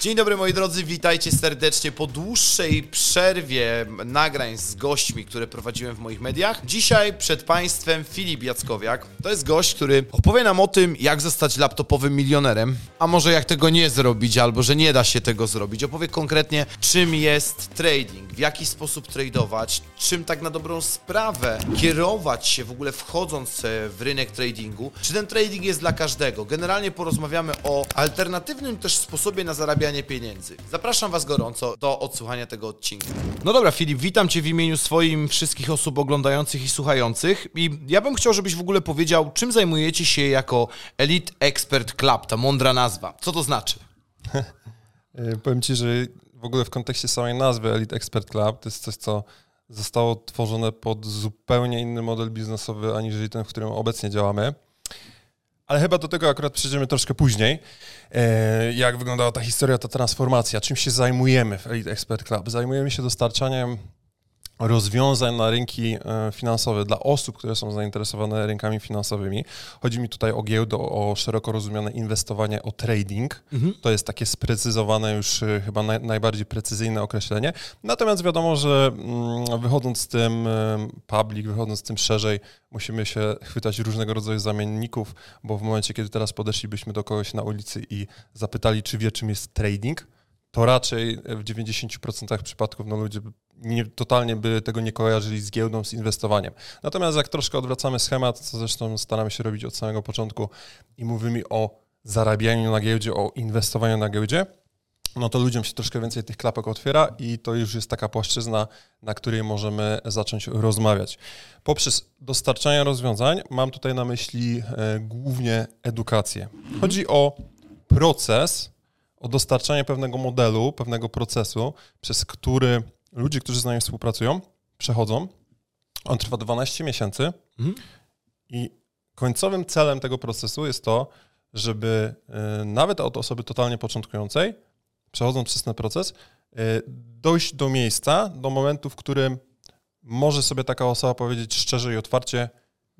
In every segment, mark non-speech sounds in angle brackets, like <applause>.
Dzień dobry moi drodzy, witajcie serdecznie po dłuższej przerwie nagrań z gośćmi, które prowadziłem w moich mediach. Dzisiaj przed Państwem Filip Jackowiak. To jest gość, który opowie nam o tym, jak zostać laptopowym milionerem, a może jak tego nie zrobić, albo że nie da się tego zrobić. Opowie konkretnie, czym jest trading, w jaki sposób tradować, czym tak na dobrą sprawę kierować się w ogóle wchodząc w rynek tradingu, czy ten trading jest dla każdego. Generalnie porozmawiamy o alternatywnym też sposobie na zarabianie pieniędzy. Zapraszam Was gorąco do odsłuchania tego odcinka. No dobra, Filip, witam Cię w imieniu swoim wszystkich osób oglądających i słuchających. I ja bym chciał, żebyś w ogóle powiedział, czym zajmujecie się jako Elite Expert Club, ta mądra nazwa. Co to znaczy? <laughs> Powiem Ci, że w ogóle w kontekście samej nazwy Elite Expert Club to jest coś, co zostało tworzone pod zupełnie inny model biznesowy, aniżeli ten, w którym obecnie działamy. Ale chyba do tego akurat przejdziemy troszkę później. E, jak wyglądała ta historia, ta transformacja, czym się zajmujemy w Elite Expert Club? Zajmujemy się dostarczaniem rozwiązań na rynki e, finansowe dla osób, które są zainteresowane rynkami finansowymi. Chodzi mi tutaj o giełdę, o szeroko rozumiane inwestowanie, o trading. Mhm. To jest takie sprecyzowane już e, chyba naj, najbardziej precyzyjne określenie. Natomiast wiadomo, że mm, wychodząc z tym e, public, wychodząc z tym szerzej, musimy się chwytać różnego rodzaju zamienników, bo w momencie, kiedy teraz podeszlibyśmy do kogoś na ulicy i zapytali, czy wie, czym jest trading, to raczej w 90% przypadków no, ludzie nie, totalnie by tego nie kojarzyli z giełdą, z inwestowaniem. Natomiast jak troszkę odwracamy schemat, co zresztą staramy się robić od samego początku i mówimy o zarabianiu na giełdzie, o inwestowaniu na giełdzie, no to ludziom się troszkę więcej tych klapek otwiera i to już jest taka płaszczyzna, na której możemy zacząć rozmawiać. Poprzez dostarczanie rozwiązań mam tutaj na myśli e, głównie edukację. Chodzi o proces, o dostarczanie pewnego modelu, pewnego procesu, przez który ludzie, którzy z nami współpracują, przechodzą. On trwa 12 miesięcy mhm. i końcowym celem tego procesu jest to, żeby y, nawet od osoby totalnie początkującej, przechodząc przez ten proces, y, dojść do miejsca, do momentu, w którym może sobie taka osoba powiedzieć szczerze i otwarcie,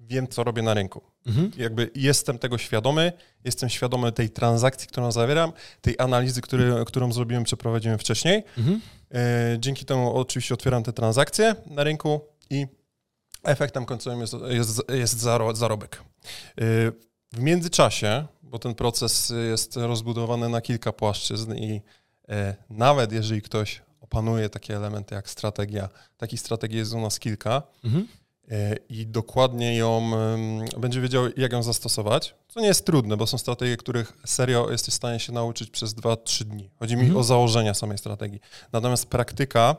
wiem, co robię na rynku. Mhm. Jakby jestem tego świadomy, jestem świadomy tej transakcji, którą zawieram, tej analizy, który, którą zrobiłem, przeprowadziłem wcześniej. Mhm. E, dzięki temu oczywiście otwieram te transakcje na rynku i efektem końcowym jest, jest, jest zarobek. E, w międzyczasie, bo ten proces jest rozbudowany na kilka płaszczyzn i e, nawet jeżeli ktoś opanuje takie elementy jak strategia, takich strategii jest u nas kilka, mhm i dokładnie ją będzie wiedział, jak ją zastosować. Co nie jest trudne, bo są strategie, których serio jesteś w stanie się nauczyć przez 2-3 dni. Chodzi mi mhm. o założenia samej strategii. Natomiast praktyka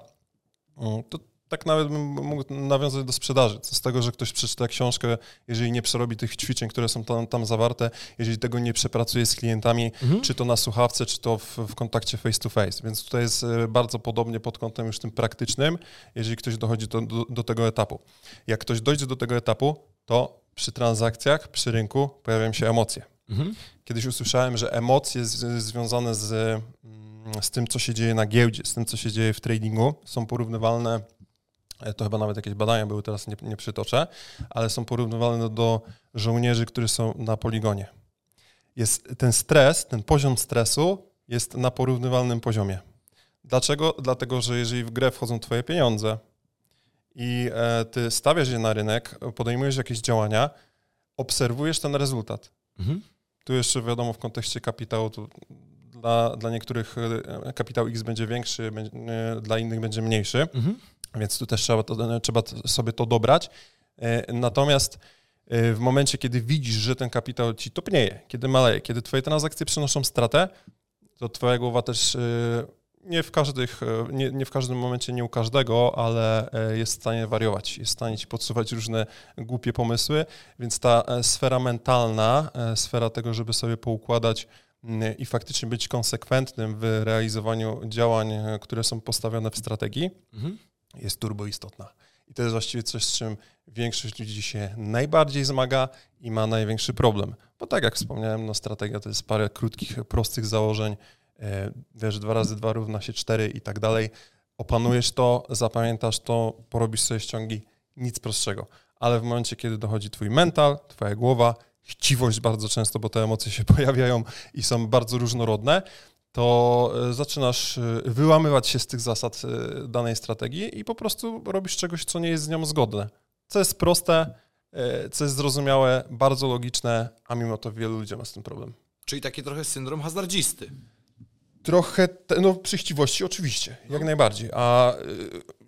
mm, to tak nawet bym mógł nawiązać do sprzedaży. Co z tego, że ktoś przeczyta książkę, jeżeli nie przerobi tych ćwiczeń, które są tam, tam zawarte, jeżeli tego nie przepracuje z klientami, mhm. czy to na słuchawce, czy to w, w kontakcie face to face. Więc tutaj jest e, bardzo podobnie pod kątem już tym praktycznym, jeżeli ktoś dochodzi do, do, do tego etapu. Jak ktoś dojdzie do tego etapu, to przy transakcjach, przy rynku pojawiają się emocje. Mhm. Kiedyś usłyszałem, że emocje z, związane z, mm, z tym, co się dzieje na giełdzie, z tym, co się dzieje w tradingu, są porównywalne to chyba nawet jakieś badania były, teraz nie, nie przytoczę, ale są porównywalne do żołnierzy, którzy są na poligonie. Jest ten stres, ten poziom stresu jest na porównywalnym poziomie. Dlaczego? Dlatego, że jeżeli w grę wchodzą twoje pieniądze i e, ty stawiasz je na rynek, podejmujesz jakieś działania, obserwujesz ten rezultat. Mhm. Tu jeszcze wiadomo w kontekście kapitału, to dla, dla niektórych e, kapitał X będzie większy, dla innych będzie mniejszy. Mhm. Więc tu też trzeba, to, trzeba sobie to dobrać. E, natomiast e, w momencie, kiedy widzisz, że ten kapitał ci topnieje, kiedy maleje, kiedy twoje transakcje przynoszą stratę, to twoja głowa też e, nie w, każdych, nie, nie w każdym momencie, nie u każdego, ale jest w stanie wariować, jest w stanie ci podsuwać różne głupie pomysły, więc ta sfera mentalna, sfera tego, żeby sobie poukładać i faktycznie być konsekwentnym w realizowaniu działań, które są postawione w strategii, mhm jest turbo istotna. I to jest właściwie coś, z czym większość ludzi się najbardziej zmaga i ma największy problem. Bo tak jak wspomniałem, no strategia to jest parę krótkich, prostych założeń. E, wiesz, dwa razy dwa równa się cztery i tak dalej. Opanujesz to, zapamiętasz to, porobisz sobie ściągi, nic prostszego. Ale w momencie, kiedy dochodzi twój mental, twoja głowa, chciwość bardzo często, bo te emocje się <laughs> pojawiają i są bardzo różnorodne, to e, zaczynasz e, wyłamywać się z tych zasad e, danej strategii i po prostu robisz czegoś, co nie jest z nią zgodne. Co jest proste, co jest zrozumiałe, bardzo logiczne, a mimo to wielu ludzi ma z tym problem. Czyli taki trochę syndrom hazardzisty. Trochę, te, no przy chciwości oczywiście, jak najbardziej. A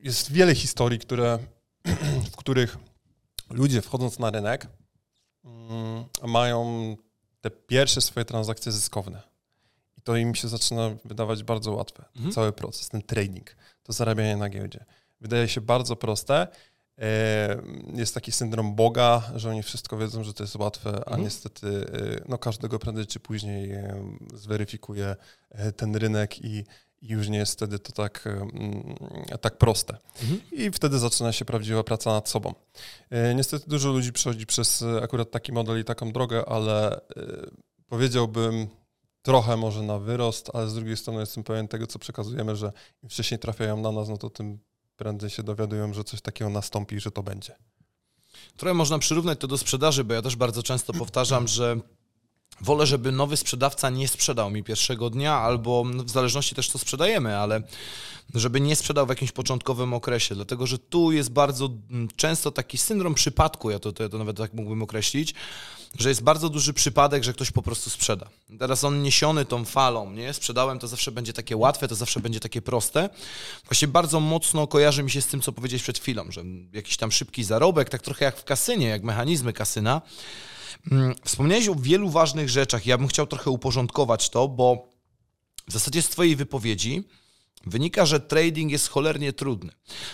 jest wiele historii, które, <clears throat> w których ludzie wchodząc na rynek mm, mają te pierwsze swoje transakcje zyskowne. To im się zaczyna wydawać bardzo łatwe. Mhm. Cały proces, ten trading, to zarabianie na giełdzie. Wydaje się bardzo proste. E, jest taki syndrom Boga, że oni wszystko wiedzą, że to jest łatwe, a mhm. niestety e, no, każdego prędzej czy później e, zweryfikuje ten rynek i, i już nie jest wtedy to tak, tak proste. Mhm. I wtedy zaczyna się prawdziwa praca nad sobą. E, niestety dużo ludzi przechodzi przez e, akurat taki model i taką drogę, ale e, powiedziałbym trochę może na wyrost, ale z drugiej strony jestem pewien tego, co przekazujemy, że im wcześniej trafiają na nas, no to tym prędzej się dowiadują, że coś takiego nastąpi, że to będzie. Trochę można przyrównać to do sprzedaży, bo ja też bardzo często powtarzam, że Wolę, żeby nowy sprzedawca nie sprzedał mi pierwszego dnia, albo no, w zależności też co sprzedajemy, ale żeby nie sprzedał w jakimś początkowym okresie, dlatego że tu jest bardzo mm, często taki syndrom przypadku, ja to, to, to nawet tak mógłbym określić, że jest bardzo duży przypadek, że ktoś po prostu sprzeda. Teraz on niesiony tą falą, nie? Sprzedałem, to zawsze będzie takie łatwe, to zawsze będzie takie proste. Właśnie bardzo mocno kojarzy mi się z tym, co powiedziałeś przed chwilą, że jakiś tam szybki zarobek, tak trochę jak w kasynie, jak mechanizmy kasyna, Mm, wspomniałeś o wielu ważnych rzeczach. Ja bym chciał trochę uporządkować to, bo w zasadzie z Twojej wypowiedzi wynika, że trading jest cholernie trudny.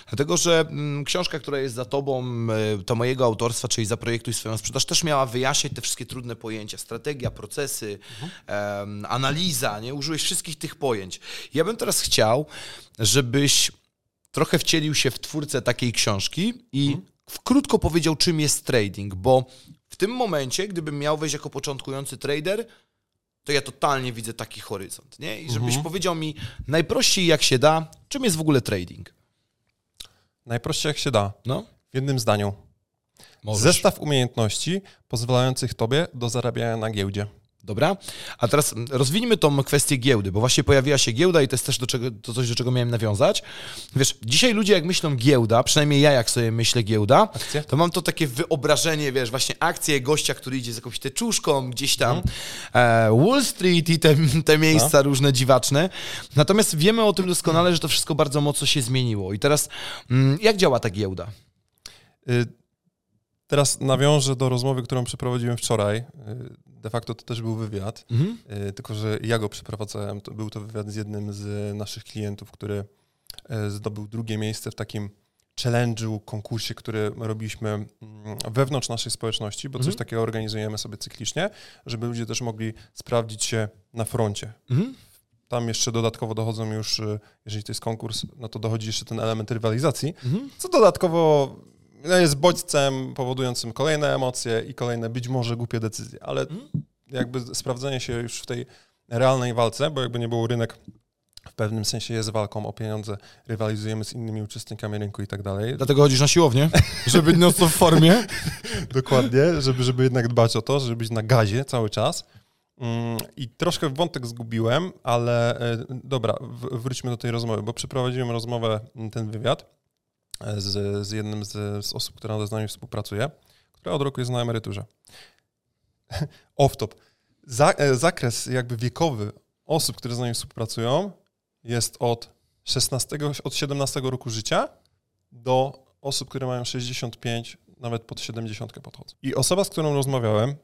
Dlatego, że mm, książka, która jest za Tobą, e, to mojego autorstwa, czyli Zaprojektuj swoją sprzedaż, też miała wyjaśniać te wszystkie trudne pojęcia. Strategia, procesy, mhm. analiza, nie? Użyłeś wszystkich tych pojęć. Ja bym teraz chciał, żebyś trochę wcielił się w twórcę takiej książki i mhm. krótko powiedział, czym jest trading, bo w tym momencie, gdybym miał wejść jako początkujący trader, to ja totalnie widzę taki horyzont, nie? I żebyś mhm. powiedział mi najprościej jak się da, czym jest w ogóle trading? Najprościej jak się da. No? W jednym zdaniu. Możesz. Zestaw umiejętności pozwalających tobie do zarabiania na giełdzie. Dobra? A teraz rozwiniemy tą kwestię giełdy, bo właśnie pojawiła się giełda i to jest też do czego, to coś, do czego miałem nawiązać. Wiesz, dzisiaj ludzie jak myślą giełda, przynajmniej ja jak sobie myślę giełda, Akcja? to mam to takie wyobrażenie, wiesz, właśnie akcję gościa, który idzie z jakąś teczuszką gdzieś tam, hmm. e, Wall Street i te, te miejsca no. różne dziwaczne. Natomiast wiemy o tym doskonale, że to wszystko bardzo mocno się zmieniło. I teraz mm, jak działa ta giełda? Y Teraz nawiążę do rozmowy, którą przeprowadziłem wczoraj. Y, de facto to też był wywiad, mhm. Y, tylko że ja go przeprowadzałem. To był to wywiad z jednym z naszych klientów, który y, zdobył drugie miejsce w takim challenge'u, konkursie, który robiliśmy mm, wewnątrz naszej społeczności, bo mhm. coś takiego organizujemy sobie cyklicznie, żeby ludzie też mogli sprawdzić się na froncie. Mhm. Tam jeszcze dodatkowo dochodzą już, jeżeli to jest konkurs, no to dochodzi jeszcze ten element rywalizacji, mhm. co dodatkowo jest bodźcem powodującym kolejne emocje i kolejne być może głupie decyzje, ale mhm. jakby sprawdzenie się już w tej realnej walce, bo jakby nie było rynek w pewnym sensie jest walką o pieniądze, rywalizujemy z innymi uczestnikami rynku i tak dalej. Dlatego chodzisz na siłownię, żeby być w formie. <laughs> Dokładnie, żeby, żeby jednak dbać o to, żeby być na gazie cały czas. Mm, I troszkę wątek zgubiłem, ale e, dobra, wróćmy do tej rozmowy, bo przeprowadziłem rozmowę, ten wywiad z, z jednym z, z osób, która z nami współpracuje, która od roku jest na emeryturze. <laughs> Off-top. E, zakres jakby wiekowy osób, które z nami współpracują jest od 16, od 17 roku życia do osób, które mają 65, nawet pod 70 podchodzą. I osoba, z którą rozmawiałem,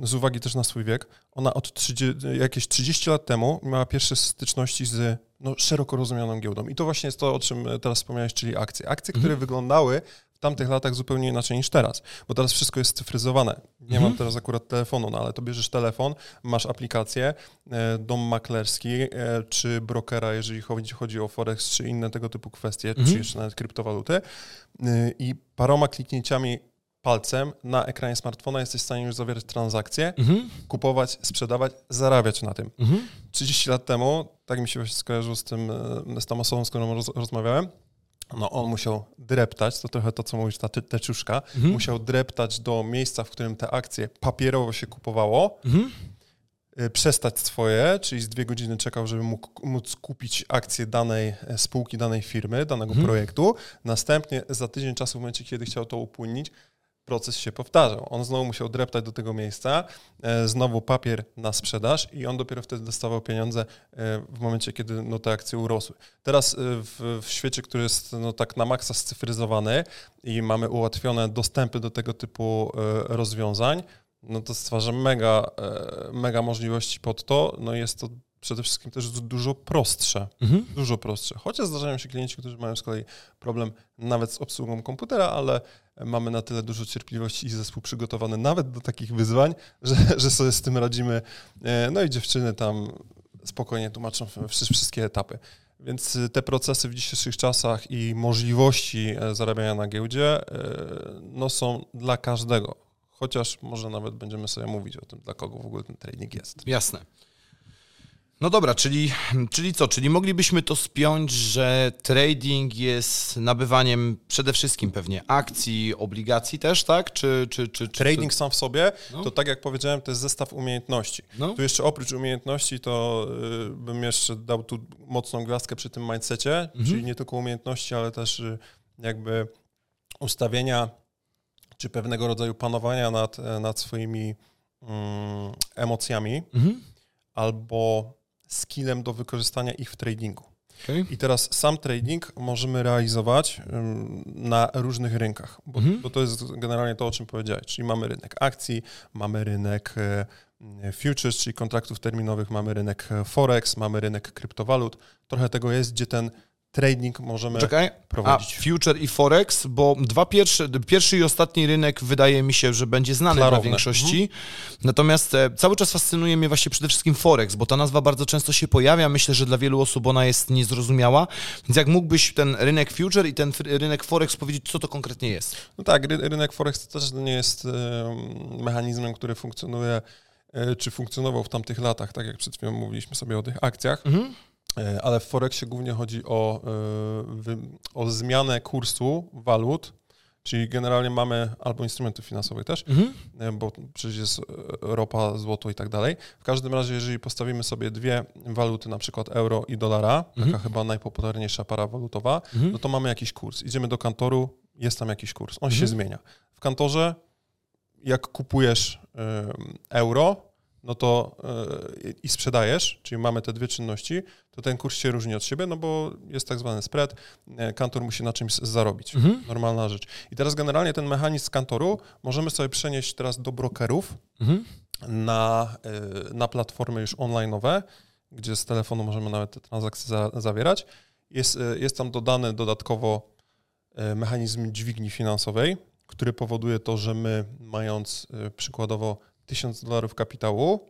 z uwagi też na swój wiek, ona od 30, jakieś 30 lat temu miała pierwsze styczności z no, szeroko rozumianą giełdą. I to właśnie jest to, o czym teraz wspomniałeś, czyli akcje. Akcje, które mhm. wyglądały w tamtych latach zupełnie inaczej niż teraz, bo teraz wszystko jest cyfryzowane. Nie mhm. mam teraz akurat telefonu, no ale to bierzesz telefon, masz aplikację, e, dom maklerski, e, czy brokera, jeżeli chodzi, chodzi o Forex, czy inne tego typu kwestie, mhm. czy jeszcze nawet kryptowaluty e, i paroma kliknięciami palcem na ekranie smartfona jesteś w stanie już zawierać transakcje, mhm. kupować, sprzedawać, zarabiać na tym. Mhm. 30 lat temu, tak mi się właśnie skojarzyło z, tym, e, z tą osobą, z którą roz, rozmawiałem, no on musiał dreptać, to trochę to, co mówisz, ta teczuszka, mhm. musiał dreptać do miejsca, w którym te akcje papierowo się kupowało, mhm. y, przestać swoje, czyli z dwie godziny czekał, żeby mógł, móc kupić akcje danej e, spółki, danej firmy, danego mhm. projektu. Następnie za tydzień czasu, w momencie, kiedy chciał to upłynnić, proces się powtarzał. On znowu musiał dreptać do tego miejsca, e, znowu papier na sprzedaż i on dopiero wtedy dostawał pieniądze e, w momencie, kiedy no, te akcje urosły. Teraz e, w, w świecie, który jest no, tak na maksa scyfryzowany i mamy ułatwione dostępy do tego typu rozwiązań, no to stwarza mega, mega możliwości pod to. No jest to przede wszystkim też dużo prostsze. Mhm. Dużo prostsze. Chociaż zdarzają się klienci, którzy mają z kolei problem nawet z obsługą komputera, ale mamy na tyle dużo cierpliwości i zespół przygotowany nawet do takich wyzwań, że, że sobie z tym radzimy. E, no i dziewczyny tam spokojnie tłumaczą wszystkie etapy. Więc te procesy w dzisiejszych czasach i możliwości e, zarabiania na giełdzie e, no, są dla każdego. Chociaż może nawet będziemy sobie mówić o tym, dla kogo w ogóle ten trading jest. Jasne. No dobra, czyli, czyli co? Czyli moglibyśmy to spiąć, że trading jest nabywaniem przede wszystkim pewnie akcji, obligacji też, tak? Czy, czy, czy, czy trading sam w sobie, no. to tak jak powiedziałem, to jest zestaw umiejętności. No. Tu jeszcze oprócz umiejętności, to y, bym jeszcze dał tu mocną gwiazdkę przy tym mindsetie, mhm. czyli nie tylko umiejętności, ale też y, jakby ustawienia czy pewnego rodzaju panowania nad, nad swoimi mm, emocjami. Mhm albo skillem do wykorzystania ich w tradingu. Okay. I teraz sam trading możemy realizować na różnych rynkach, bo, mhm. bo, to jest generalnie to, o czym powiedziałeś. Czyli mamy rynek akcji, mamy rynek e, futures, czyli kontraktów terminowych, mamy rynek e, forex, mamy rynek kryptowalut. Trochę tego jest, gdzie ten trading możemy Czekaj, prowadzić. A future i forex, bo dwa pierwsze, pierwszy i ostatni rynek wydaje mi się, że będzie znany Klarowne. dla większości. Mhm. Natomiast e, cały czas fascynuje mnie właśnie przede wszystkim forex, bo ta nazwa bardzo często się pojawia. Myślę, że dla wielu osób ona jest niezrozumiała. Więc jak mógłbyś ten rynek future i ten rynek forex powiedzieć, co to konkretnie jest? No tak, ry rynek forex to też nie jest e, mechanizmem, który funkcjonuje e, czy funkcjonował w tamtych latach, tak jak przed chwilą mówiliśmy sobie o tych akcjach. Mhm. E, ale w Forexie głównie chodzi o, e, o zmianę kursu walut, czyli generalnie mamy albo instrumenty finansowe też, mhm. E, bo przecież jest ropa, złoto i tak dalej. W każdym razie, jeżeli postawimy sobie dwie waluty, na przykład euro i dolara, mhm. taka chyba najpopularniejsza para walutowa, mhm. no to mamy jakiś kurs. Idziemy do kantoru, jest tam jakiś kurs, on się mhm. zmienia. W kantorze, jak kupujesz euro, no to yy, i sprzedajesz, czyli mamy te dwie czynności, to ten kurs się różni od siebie, no bo jest tak zwany spread, e, kantor musi na czymś zarobić. Mhm. Normalna rzecz. I teraz generalnie ten mechanizm z kantoru możemy sobie przenieść teraz do brokerów mhm. na, yy, na platformy już online'owe, gdzie z telefonu możemy nawet te transakcje za, zawierać. Jest, yy, jest tam dodany dodatkowo mechanizm dźwigni finansowej, który powoduje to, że my mając przykładowo 1000 dolarów kapitału,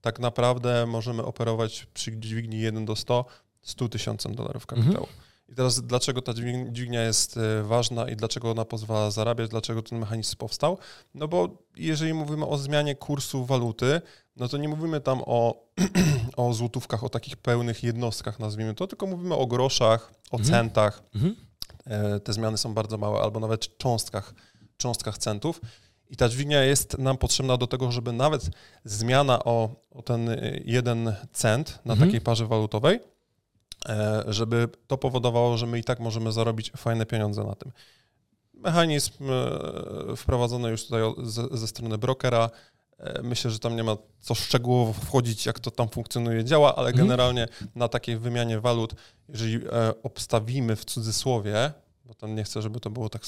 tak naprawdę możemy operować przy dźwigni 1 do 100 100 tysiącem dolarów kapitału. Mhm. I teraz dlaczego ta dźwignia jest e, ważna i dlaczego ona pozwala zarabiać, dlaczego ten mechanizm powstał? No bo jeżeli mówimy o zmianie kursu waluty, no to nie mówimy tam o, <clears throat> o złotówkach, o takich pełnych jednostkach, nazwijmy to, tylko mówimy o groszach, o mhm. centach. Mhm. E, te zmiany są bardzo małe, albo nawet cząstkach, cząstkach centów. I ta dźwignia jest nam potrzebna do tego, żeby nawet zmiana o, o ten jeden cent na mhm. takiej parze walutowej, e, żeby to powodowało, że my i tak możemy zarobić fajne pieniądze na tym. Mechanizm e, wprowadzony już tutaj ze, ze strony brokera. E, myślę, że tam nie ma co szczegółowo wchodzić, jak to tam funkcjonuje, działa, ale mhm. generalnie na takiej wymianie walut, jeżeli obstawimy w cudzysłowie bo tam nie chcę, żeby to było tak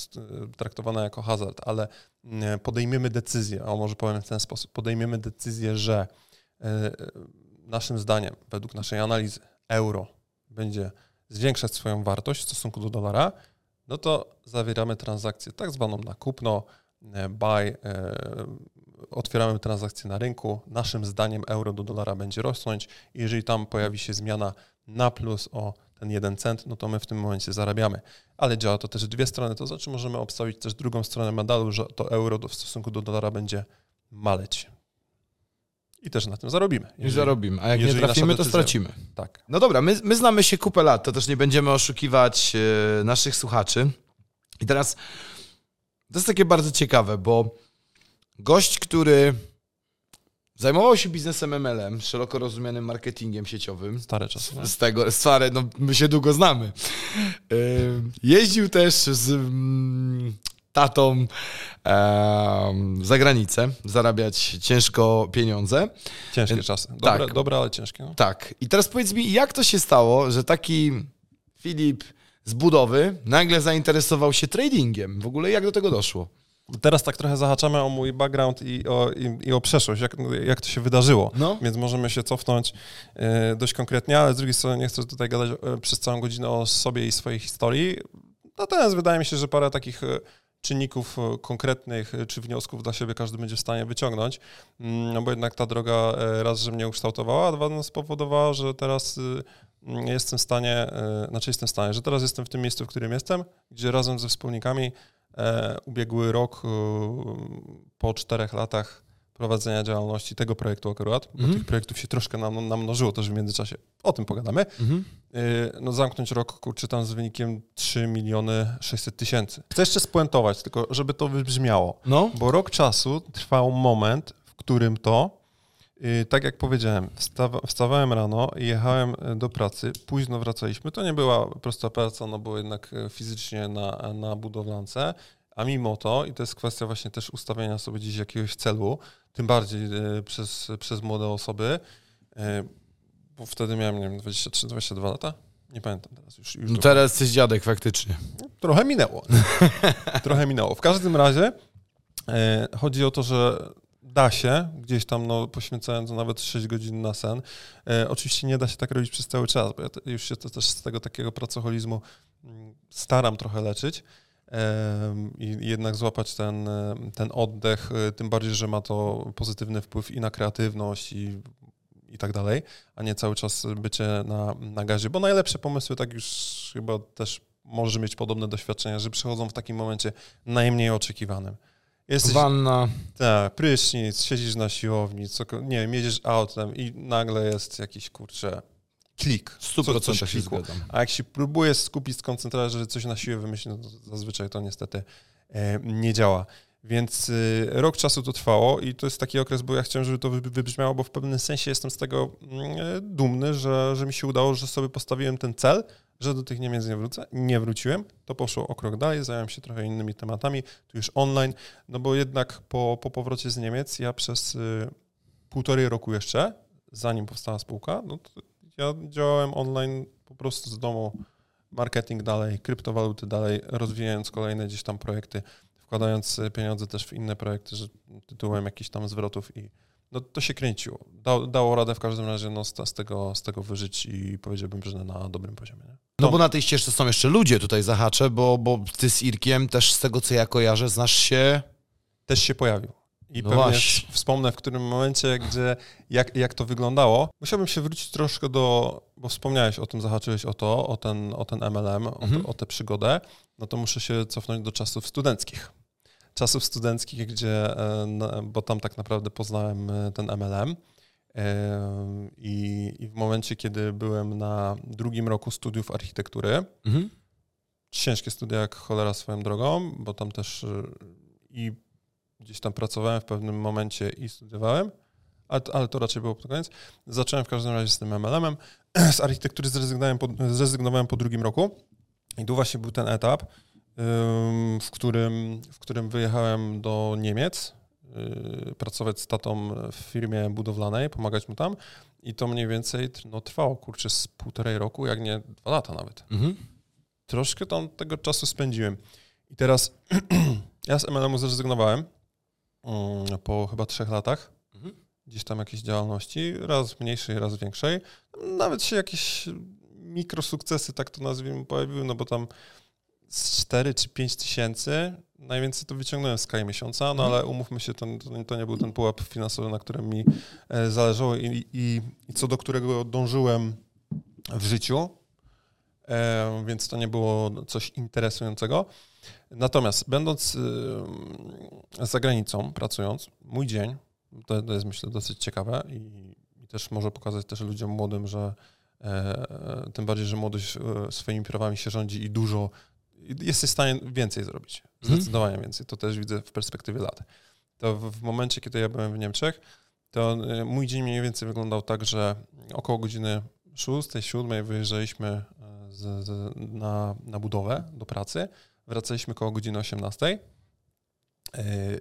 traktowane jako hazard, ale mm, podejmiemy decyzję, a może powiem w ten sposób, podejmiemy decyzję, że e, naszym zdaniem, według naszej analizy, euro będzie zwiększać swoją wartość w stosunku do dolara, no to zawieramy transakcję tak zwaną na kupno, e, buy, e, otwieramy transakcję na rynku. Naszym zdaniem euro do dolara będzie rosnąć. Jeżeli tam pojawi się zmiana na plus o ten jeden cent, no to my w tym momencie zarabiamy. Ale działa to też dwie strony, to znaczy możemy obstawić też drugą stronę medalu, że to euro w stosunku do dolara będzie maleć. I też na tym zarobimy. Jeżeli, I zarobimy, a jak nie trafimy, to stracimy. Tak. No dobra, my, my znamy się kupę lat, to też nie będziemy oszukiwać e, naszych słuchaczy. I teraz to jest takie bardzo ciekawe, bo gość, który Zajmował się biznesem MLM, szeroko rozumianym marketingiem sieciowym. Stare czasy. nie? Z tego, stare, no my się długo znamy. Jeździł też z mm, tatą za granicę, zarabiać ciężko pieniądze. Ciężkie czasy. Dobre, tak. dobre ale ciężkie. No. Tak. I teraz powiedz mi, jak to się stało, że taki Filip z budowy nagle zainteresował się tradingiem? W ogóle jak do tego doszło? Teraz tak trochę zahaczamy o mój background i o, i, i o przeszłość, jak, jak to się wydarzyło. No. Więc możemy się cofnąć e, dość konkretnie, ale z drugiej strony nie chcę tutaj gadać e, przez całą godzinę o sobie i swojej historii. Natomiast wydaje mi się, że parę takich e, czynników e, konkretnych czy wniosków dla siebie każdy będzie w stanie wyciągnąć. Mm, No bo jednak ta droga raz, że mnie ukształtowała, a dwa no, spowodowała, że teraz mm, jestem w stanie, znaczy jestem w stanie, że teraz jestem w tym miejscu, w którym jestem, gdzie razem ze wspólnikami ubiegły rok e, po czterech latach prowadzenia działalności tego projektu akurat, bo Mhm. tych projektów się troszkę nam, namnożyło też w międzyczasie. O tym pogadamy. Yy, no zamknąć rok, kurczę, tam z wynikiem 3 miliony 600 tysięcy. Chcę jeszcze spuentować, tylko żeby to wybrzmiało, No. bo rok czasu trwał moment, w którym to, tak jak powiedziałem, wstawa, wstawałem rano i jechałem y, do pracy, późno wracaliśmy. To nie była prosta praca, no bo jednak y, fizycznie na, na budowlance, a mimo to, i to jest kwestia właśnie też ustawienia sobie gdzieś jakiegoś celu, tym bardziej y, przez, przez młode osoby, y, bo wtedy miałem, nie wiem, 23-22 lata? Nie pamiętam teraz już. już No teraz jesteś dziadek faktycznie. Trochę minęło. <laughs> Trochę minęło. W każdym razie chodzi o to, że da się, gdzieś tam no, poświęcając nawet 6 godzin na sen. E, oczywiście nie da się tak robić przez cały czas, bo ja te, już się to też z tego takiego pracoholizmu mm, staram trochę leczyć. I i jednak złapać ten, e, ten oddech, e, tym bardziej, że ma to pozytywny wpływ i na kreatywność, i, i tak dalej, a nie cały czas bycie na, na gazie, bo najlepsze pomysły, tak już chyba też możesz mieć podobne doświadczenia, że przychodzą w takim momencie najmniej oczekiwanym. Jesteś, Wanna. tak, prysznic, siedzisz na siłowni, co, nie wiem, jedziesz autem i nagle jest jakiś, kurczę, klik. W 100% Co- coś się zgadzam. A jak się próbuje skupić, skoncentrować, że coś na siłę wymyśli, no to zazwyczaj to niestety e, nie działa. Więc y, rok czasu to trwało i to jest taki okres, bo ja chciałem, żeby to wy- wybrzmiało, bo w pewnym sensie jestem z tego e, dumny, że, że mi się udało, że sobie postawiłem ten cel, że do tych Niemiec nie wrócę. Nie wróciłem. To poszło o krok dalej, zająłem się trochę innymi tematami, tu już online, no bo jednak po, po powrocie z Niemiec ja przez y, półtorej roku jeszcze, zanim powstała spółka, no to ja działałem online po prostu z domu, marketing dalej, kryptowaluty dalej, rozwijając kolejne gdzieś tam projekty, wkładając y, pieniądze też w inne projekty, że tytułem jakichś tam zwrotów i no to się kręciło. Da, dało radę w każdym razie no, z, tego, z tego wyżyć i powiedziałbym, że na dobrym poziomie. Nie? No bo na tej ścieżce są jeszcze ludzie, tutaj zahaczę, bo, bo ty z Irkiem też z tego, co ja kojarzę, znasz się... też się pojawił. I No pewnie właśnie. wspomnę w którym momencie, gdzie, jak, jak to wyglądało. Musiałbym się wrócić troszkę do, bo wspomniałeś o tym, zahaczyłeś o to, o ten, o ten MLM, o, Mhm. to, o tę przygodę, no to muszę się cofnąć do czasów studenckich. Czasów studenckich, gdzie, e, na- bo tam tak naprawdę poznałem e, ten MLM. E, I, I w momencie, kiedy byłem na drugim roku studiów architektury, Mhm. ciężkie studia jak cholera swoją drogą, bo tam też i gdzieś tam pracowałem w pewnym momencie i studiowałem, ale, to- ale to raczej było pod koniec. Zacząłem w każdym razie z tym MLM-em. <clears throat> Z architektury zrezygnowałem po, zrezygnowałem po drugim roku i tu właśnie był ten etap, w którym, w którym wyjechałem do Niemiec, y, pracować z tatą w firmie budowlanej, pomagać mu tam i to mniej więcej no, trwało, kurczę, z półtorej roku, jak nie dwa lata nawet Mhm. troszkę tam tego czasu spędziłem. I teraz <clears throat> ja z MLM-u zrezygnowałem mm, po chyba trzech latach. Mhm. Gdzieś tam jakiejś działalności, raz mniejszej, raz większej. Nawet się jakieś mikrosukcesy, tak to nazwijmy, pojawiły, no bo tam z 4 czy 5 tysięcy, najwięcej to wyciągnąłem z kaj miesiąca, no ale umówmy się, to, to, nie był ten pułap finansowy, na którym mi e, zależało i, i, i co do którego dążyłem w życiu, e, więc to nie było coś interesującego. Natomiast będąc y, za granicą, pracując, mój dzień, to, to jest myślę dosyć ciekawe i, i też może pokazać też ludziom młodym, że e, tym bardziej, że młodość e, swoimi prawami się rządzi i dużo, jesteś w stanie więcej zrobić, zdecydowanie więcej, to też widzę w perspektywie lat. To w, w momencie, kiedy ja byłem w Niemczech, to e, mój dzień mniej więcej wyglądał tak, że około godziny 6, 7 wyjeżdżaliśmy e, z, z, na, na budowę do pracy, wracaliśmy około godziny 18.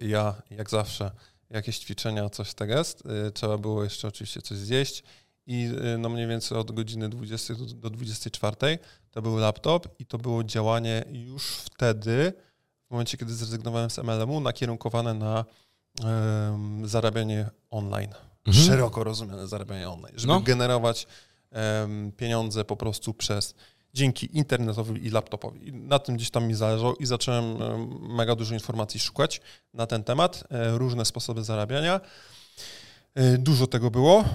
Ja, jak zawsze, jakieś ćwiczenia, coś tak jest. Trzeba było jeszcze oczywiście coś zjeść i no mniej więcej od godziny 20 do 24 to był laptop i to było działanie już wtedy, w momencie, kiedy zrezygnowałem z MLM-u, nakierunkowane na um, zarabianie online. Mhm. Szeroko rozumiane zarabianie online, żeby no. generować um, pieniądze po prostu przez dzięki internetowi i laptopowi. I na tym gdzieś tam mi zależało i zacząłem mega dużo informacji szukać na ten temat, e, różne sposoby zarabiania. E, dużo tego było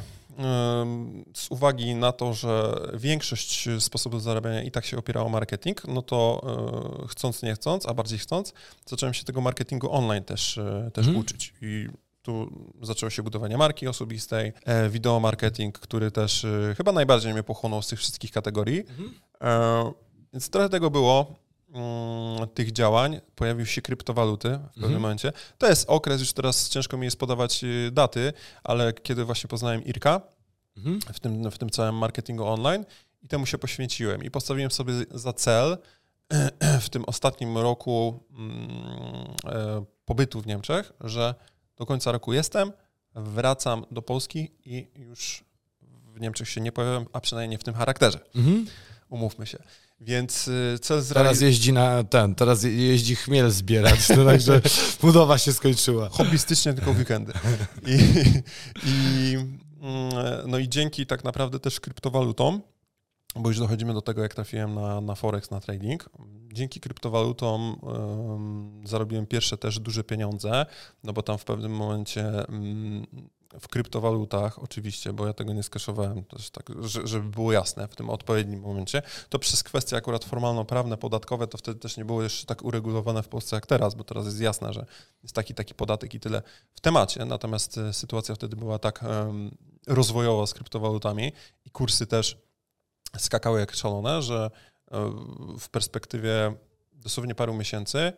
z uwagi na to, że większość sposobów zarabiania i tak się opierało o marketing, no to e, chcąc, nie chcąc, a bardziej chcąc, zacząłem się tego marketingu online też, e, też hmm. uczyć. I tu zaczęło się budowanie marki osobistej, e, wideo marketing, który też chyba najbardziej mnie pochłonął z tych wszystkich kategorii. Hmm. Więc trochę tego było. Mm, tych działań pojawiły się kryptowaluty w pewnym mhm. momencie. To jest okres, już teraz ciężko mi jest podawać y, daty, ale kiedy właśnie poznałem Irka mhm. w, tym, w tym całym marketingu online i temu się poświęciłem i postawiłem sobie za cel <clears throat> w tym ostatnim roku mm, e, pobytu w Niemczech, że do końca roku jestem, wracam do Polski i już w Niemczech się nie pojawiam, a przynajmniej w tym charakterze. Mhm. Umówmy się. Więc y, cel zrealizować. Teraz jeździ na ten, teraz jeździ chmiel zbierać, to także <laughs> budowa się skończyła. Hobbystycznie tylko <laughs> weekendy. I, i, mm, no i dzięki tak naprawdę też kryptowalutom, bo już dochodzimy do tego, jak trafiłem na, na Forex, na trading. Dzięki kryptowalutom um, zarobiłem pierwsze też duże pieniądze, no bo tam w pewnym momencie um, w kryptowalutach, oczywiście, bo ja tego nie skaszowałem, też tak, żeby było jasne w tym odpowiednim momencie, to przez kwestie akurat formalno-prawne, podatkowe, to wtedy też nie było jeszcze tak uregulowane w Polsce jak teraz, bo teraz jest jasne, że jest taki, taki podatek i tyle w temacie, natomiast e, sytuacja wtedy była tak um, rozwojowa z kryptowalutami i kursy też skakały jak szalone, że e, w perspektywie dosłownie paru miesięcy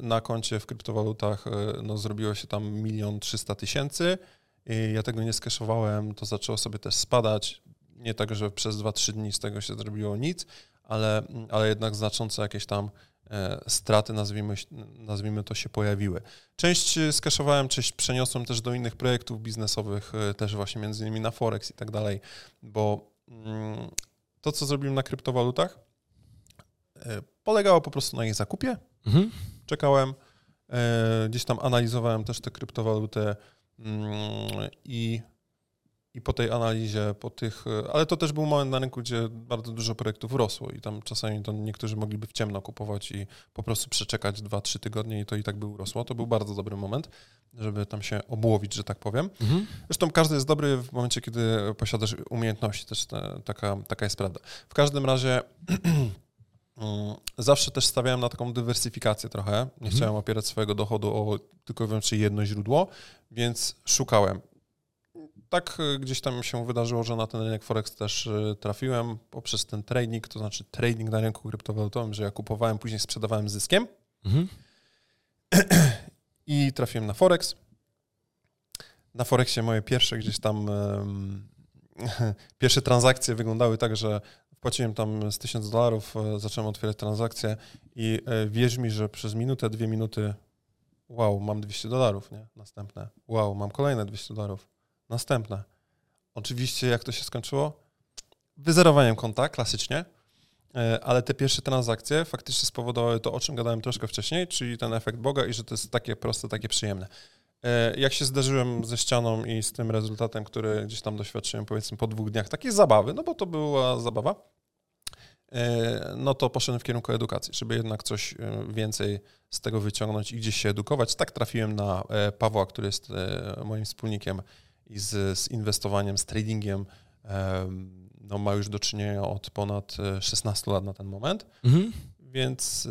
na koncie w kryptowalutach e, no, zrobiło się tam milion trzysta tysięcy ja tego nie skeszowałem, to zaczęło sobie też spadać. Nie tak, że przez 2-3 dni z tego się zrobiło nic, ale, ale jednak znaczące jakieś tam e, straty, nazwijmy, nazwijmy to, się pojawiły. Część skeszowałem, część przeniosłem też do innych projektów biznesowych, też właśnie między innymi na Forex i tak dalej, bo mm, to, co zrobiłem na kryptowalutach, polegało po prostu na ich zakupie, Mhm. Czekałem, e, gdzieś tam analizowałem też te kryptowaluty mm, i, i po tej analizie, po tych, ale to też był moment na rynku, gdzie bardzo dużo projektów rosło i tam czasami to niektórzy mogliby w ciemno kupować i po prostu przeczekać 2-3 tygodnie i to i tak by urosło. To był bardzo dobry moment, żeby tam się obłowić, że tak powiem. Mhm. Zresztą każdy jest dobry w momencie, kiedy posiadasz umiejętności, też te, taka, taka jest prawda. W każdym razie <clears throat> zawsze też stawiałem na taką dywersyfikację trochę. Nie mhm. chciałem opierać swojego dochodu o tylko i wyłącznie jedno źródło, więc szukałem. Tak y, gdzieś tam się wydarzyło, że na ten rynek Forex też y, trafiłem poprzez ten trading, to znaczy trading na rynku kryptowalutowym, że ja kupowałem, później sprzedawałem zyskiem. Mhm. <clears throat> I trafiłem na Forex. Na Forexie moje pierwsze gdzieś tam um, <laughs> pierwsze transakcje wyglądały tak, że Płaciłem tam z 1000 dolarów, e, zacząłem otwierać transakcje i e, wierz mi, że przez minutę, dwie minuty wow, mam 200 dolarów, nie? Następne. Wow, mam kolejne 200 dolarów. Następne. Oczywiście jak to się skończyło? Wyzerowaniem konta, klasycznie, e, ale te pierwsze transakcje faktycznie spowodowały to, o czym gadałem troszkę wcześniej, czyli ten efekt Boga i że to jest takie proste, takie przyjemne. Jak się zderzyłem ze ścianą i z tym rezultatem, który gdzieś tam doświadczyłem, powiedzmy po dwóch dniach takiej zabawy, no bo to była zabawa, no to poszedłem w kierunku edukacji, żeby jednak coś e, więcej z tego wyciągnąć i gdzieś się edukować. Tak trafiłem na e, Pawła, który jest moim wspólnikiem i z, z inwestowaniem, z tradingiem. No, ma już do czynienia od ponad 16 lat na ten moment. Mhm. Więc,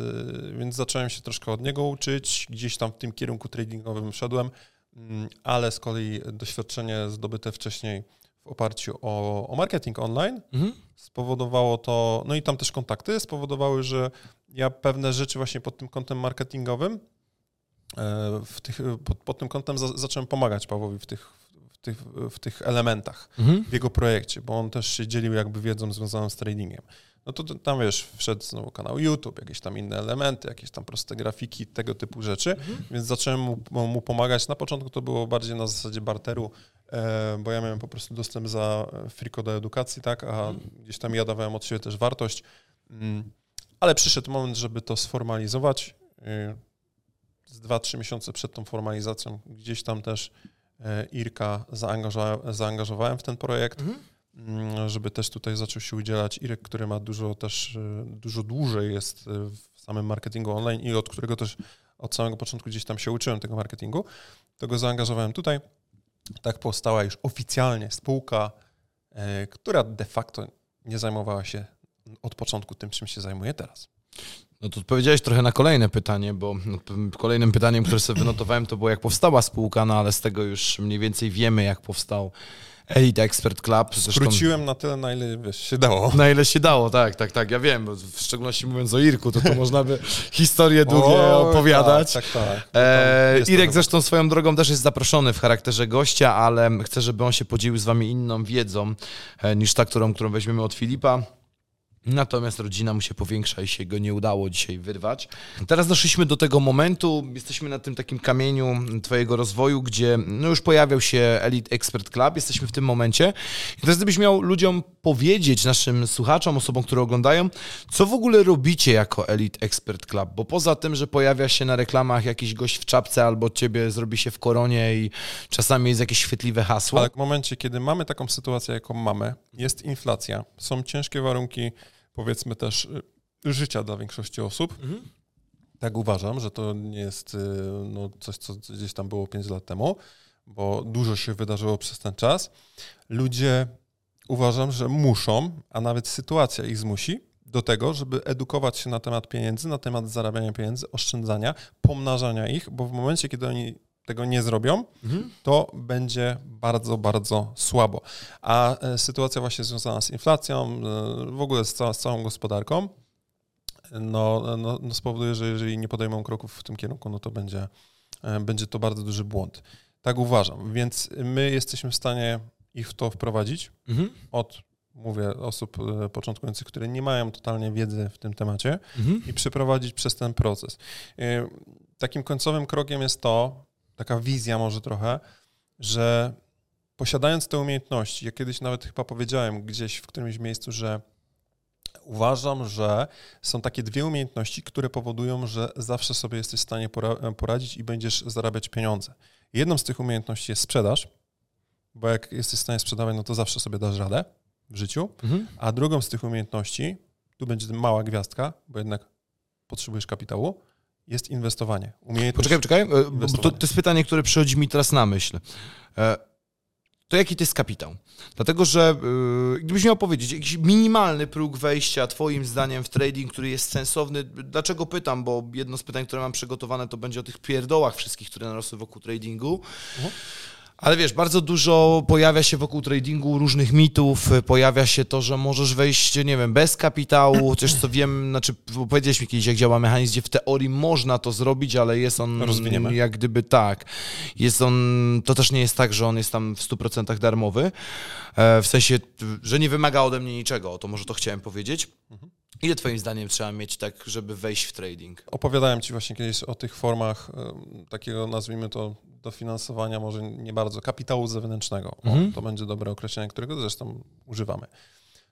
więc zacząłem się troszkę od niego uczyć. Gdzieś tam w tym kierunku tradingowym szedłem, mm, ale z kolei doświadczenie zdobyte wcześniej w oparciu o, o marketing online. Mhm. Spowodowało to, no i tam też kontakty spowodowały, że ja pewne rzeczy właśnie pod tym kątem marketingowym, e, w tych, pod, pod tym kątem za, zacząłem pomagać Pawłowi w tych, tych, w tych elementach Mhm. w jego projekcie, bo on też się dzielił jakby wiedzą związaną z tradingiem. No to tam wiesz, wszedł znowu kanał YouTube, jakieś tam inne elementy, jakieś tam proste grafiki, tego typu rzeczy, więc zacząłem mu, mu pomagać. Na początku to było bardziej na zasadzie barteru, bo ja miałem po prostu dostęp za friko do edukacji, tak, a gdzieś tam ja dawałem od siebie też wartość, Mm, ale przyszedł moment, żeby to sformalizować. Y, Z 2-3 miesiące przed tą formalizacją gdzieś tam też e, Irka zaangażowałem, zaangażowałem w ten projekt Mhm. mm, żeby też tutaj zaczął się udzielać Irek, który ma dużo też, dużo dłużej jest w samym marketingu online i od którego też od samego początku gdzieś tam się uczyłem tego marketingu, to go zaangażowałem tutaj. Tak powstała już oficjalnie spółka, y, która de facto nie zajmowała się od początku tym, czym się zajmuje teraz. No to odpowiedziałeś trochę na kolejne pytanie, bo no, kolejnym pytaniem, które sobie wynotowałem, to było jak powstała spółka, no ale z tego już mniej więcej wiemy, jak powstał Elite Expert Club. Zresztą Skróciłem na tyle, na ile wiesz, się dało. Na ile się dało, tak, tak, tak, ja wiem, bo w szczególności mówiąc o Irku, to tu można by <laughs> historie długie O, opowiadać. Tak, tak, tak. E, Irek to- zresztą swoją drogą też jest zaproszony w charakterze gościa, ale chcę, żeby on się podzielił z wami inną wiedzą e, niż ta, którą, którą weźmiemy od Filipa. Natomiast rodzina mu się powiększa i się go nie udało dzisiaj wyrwać. Teraz doszliśmy do tego momentu, jesteśmy na tym takim kamieniu twojego rozwoju, gdzie no już pojawiał się Elite Expert Club, jesteśmy w tym momencie. I teraz gdybyś miał ludziom powiedzieć, naszym słuchaczom, osobom, które oglądają, co w ogóle robicie jako Elite Expert Club? Bo poza tym, że pojawia się na reklamach jakiś gość w czapce albo ciebie zrobi się w koronie i czasami jest jakieś świetliwe hasło. Ale w momencie, kiedy mamy taką sytuację, jaką mamy, jest inflacja, są ciężkie warunki, powiedzmy też, y, życia dla większości osób. Mhm. Tak uważam, że to nie jest y, no, coś, co gdzieś tam było 5 lat temu, bo dużo się wydarzyło przez ten czas. Ludzie uważam, że muszą, a nawet sytuacja ich zmusi do tego, żeby edukować się na temat pieniędzy, na temat zarabiania pieniędzy, oszczędzania, pomnażania ich, bo w momencie, kiedy oni tego nie zrobią, Mhm. to będzie bardzo, bardzo słabo. A e, sytuacja właśnie związana z inflacją, e, w ogóle z, cała, z całą gospodarką, no, no, no spowoduje, że jeżeli nie podejmą kroków w tym kierunku, no to będzie, e, będzie to bardzo duży błąd. Tak uważam. Więc my jesteśmy w stanie ich w to wprowadzić Mhm. od, mówię, osób początkujących, które nie mają totalnie wiedzy w tym temacie Mhm. i przeprowadzić przez ten proces. Takim końcowym krokiem jest to, taka wizja może trochę, że posiadając te umiejętności, ja kiedyś nawet chyba powiedziałem gdzieś w którymś miejscu, że uważam, że są takie dwie umiejętności, które powodują, że zawsze sobie jesteś w stanie pora- poradzić i będziesz zarabiać pieniądze. Jedną z tych umiejętności jest sprzedaż, bo jak jesteś w stanie sprzedawać, no to zawsze sobie dasz radę w życiu. Mhm. A drugą z tych umiejętności, tu będzie mała gwiazdka, bo jednak potrzebujesz kapitału, jest inwestowanie. Umiejętność... Poczekaj, poczekaj, e, to, to jest pytanie, które przychodzi mi teraz na myśl. E, To jaki to jest kapitał? Dlatego, że e, gdybyś miał powiedzieć, jakiś minimalny próg wejścia twoim zdaniem w trading, który jest sensowny, dlaczego pytam, bo jedno z pytań, które mam przygotowane, to będzie o tych pierdołach wszystkich, które narosły wokół tradingu. Mhm. Ale wiesz, bardzo dużo pojawia się wokół tradingu różnych mitów, pojawia się to, że możesz wejść, nie wiem, bez kapitału, chociaż co wiem, znaczy powiedziałeś mi kiedyś, jak działa mechanizm, gdzie w teorii można to zrobić, ale jest on Rozwiniemy. jak gdyby tak. Jest on, to też nie jest tak, że on jest tam w 100% darmowy, e, w sensie, że nie wymaga ode mnie niczego, to może to chciałem powiedzieć. Ile twoim zdaniem trzeba mieć tak, żeby wejść w trading? Opowiadałem Ci właśnie kiedyś o tych formach takiego, nazwijmy to, dofinansowania, może nie bardzo, kapitału zewnętrznego. O, Mhm. To będzie dobre określenie, którego zresztą używamy.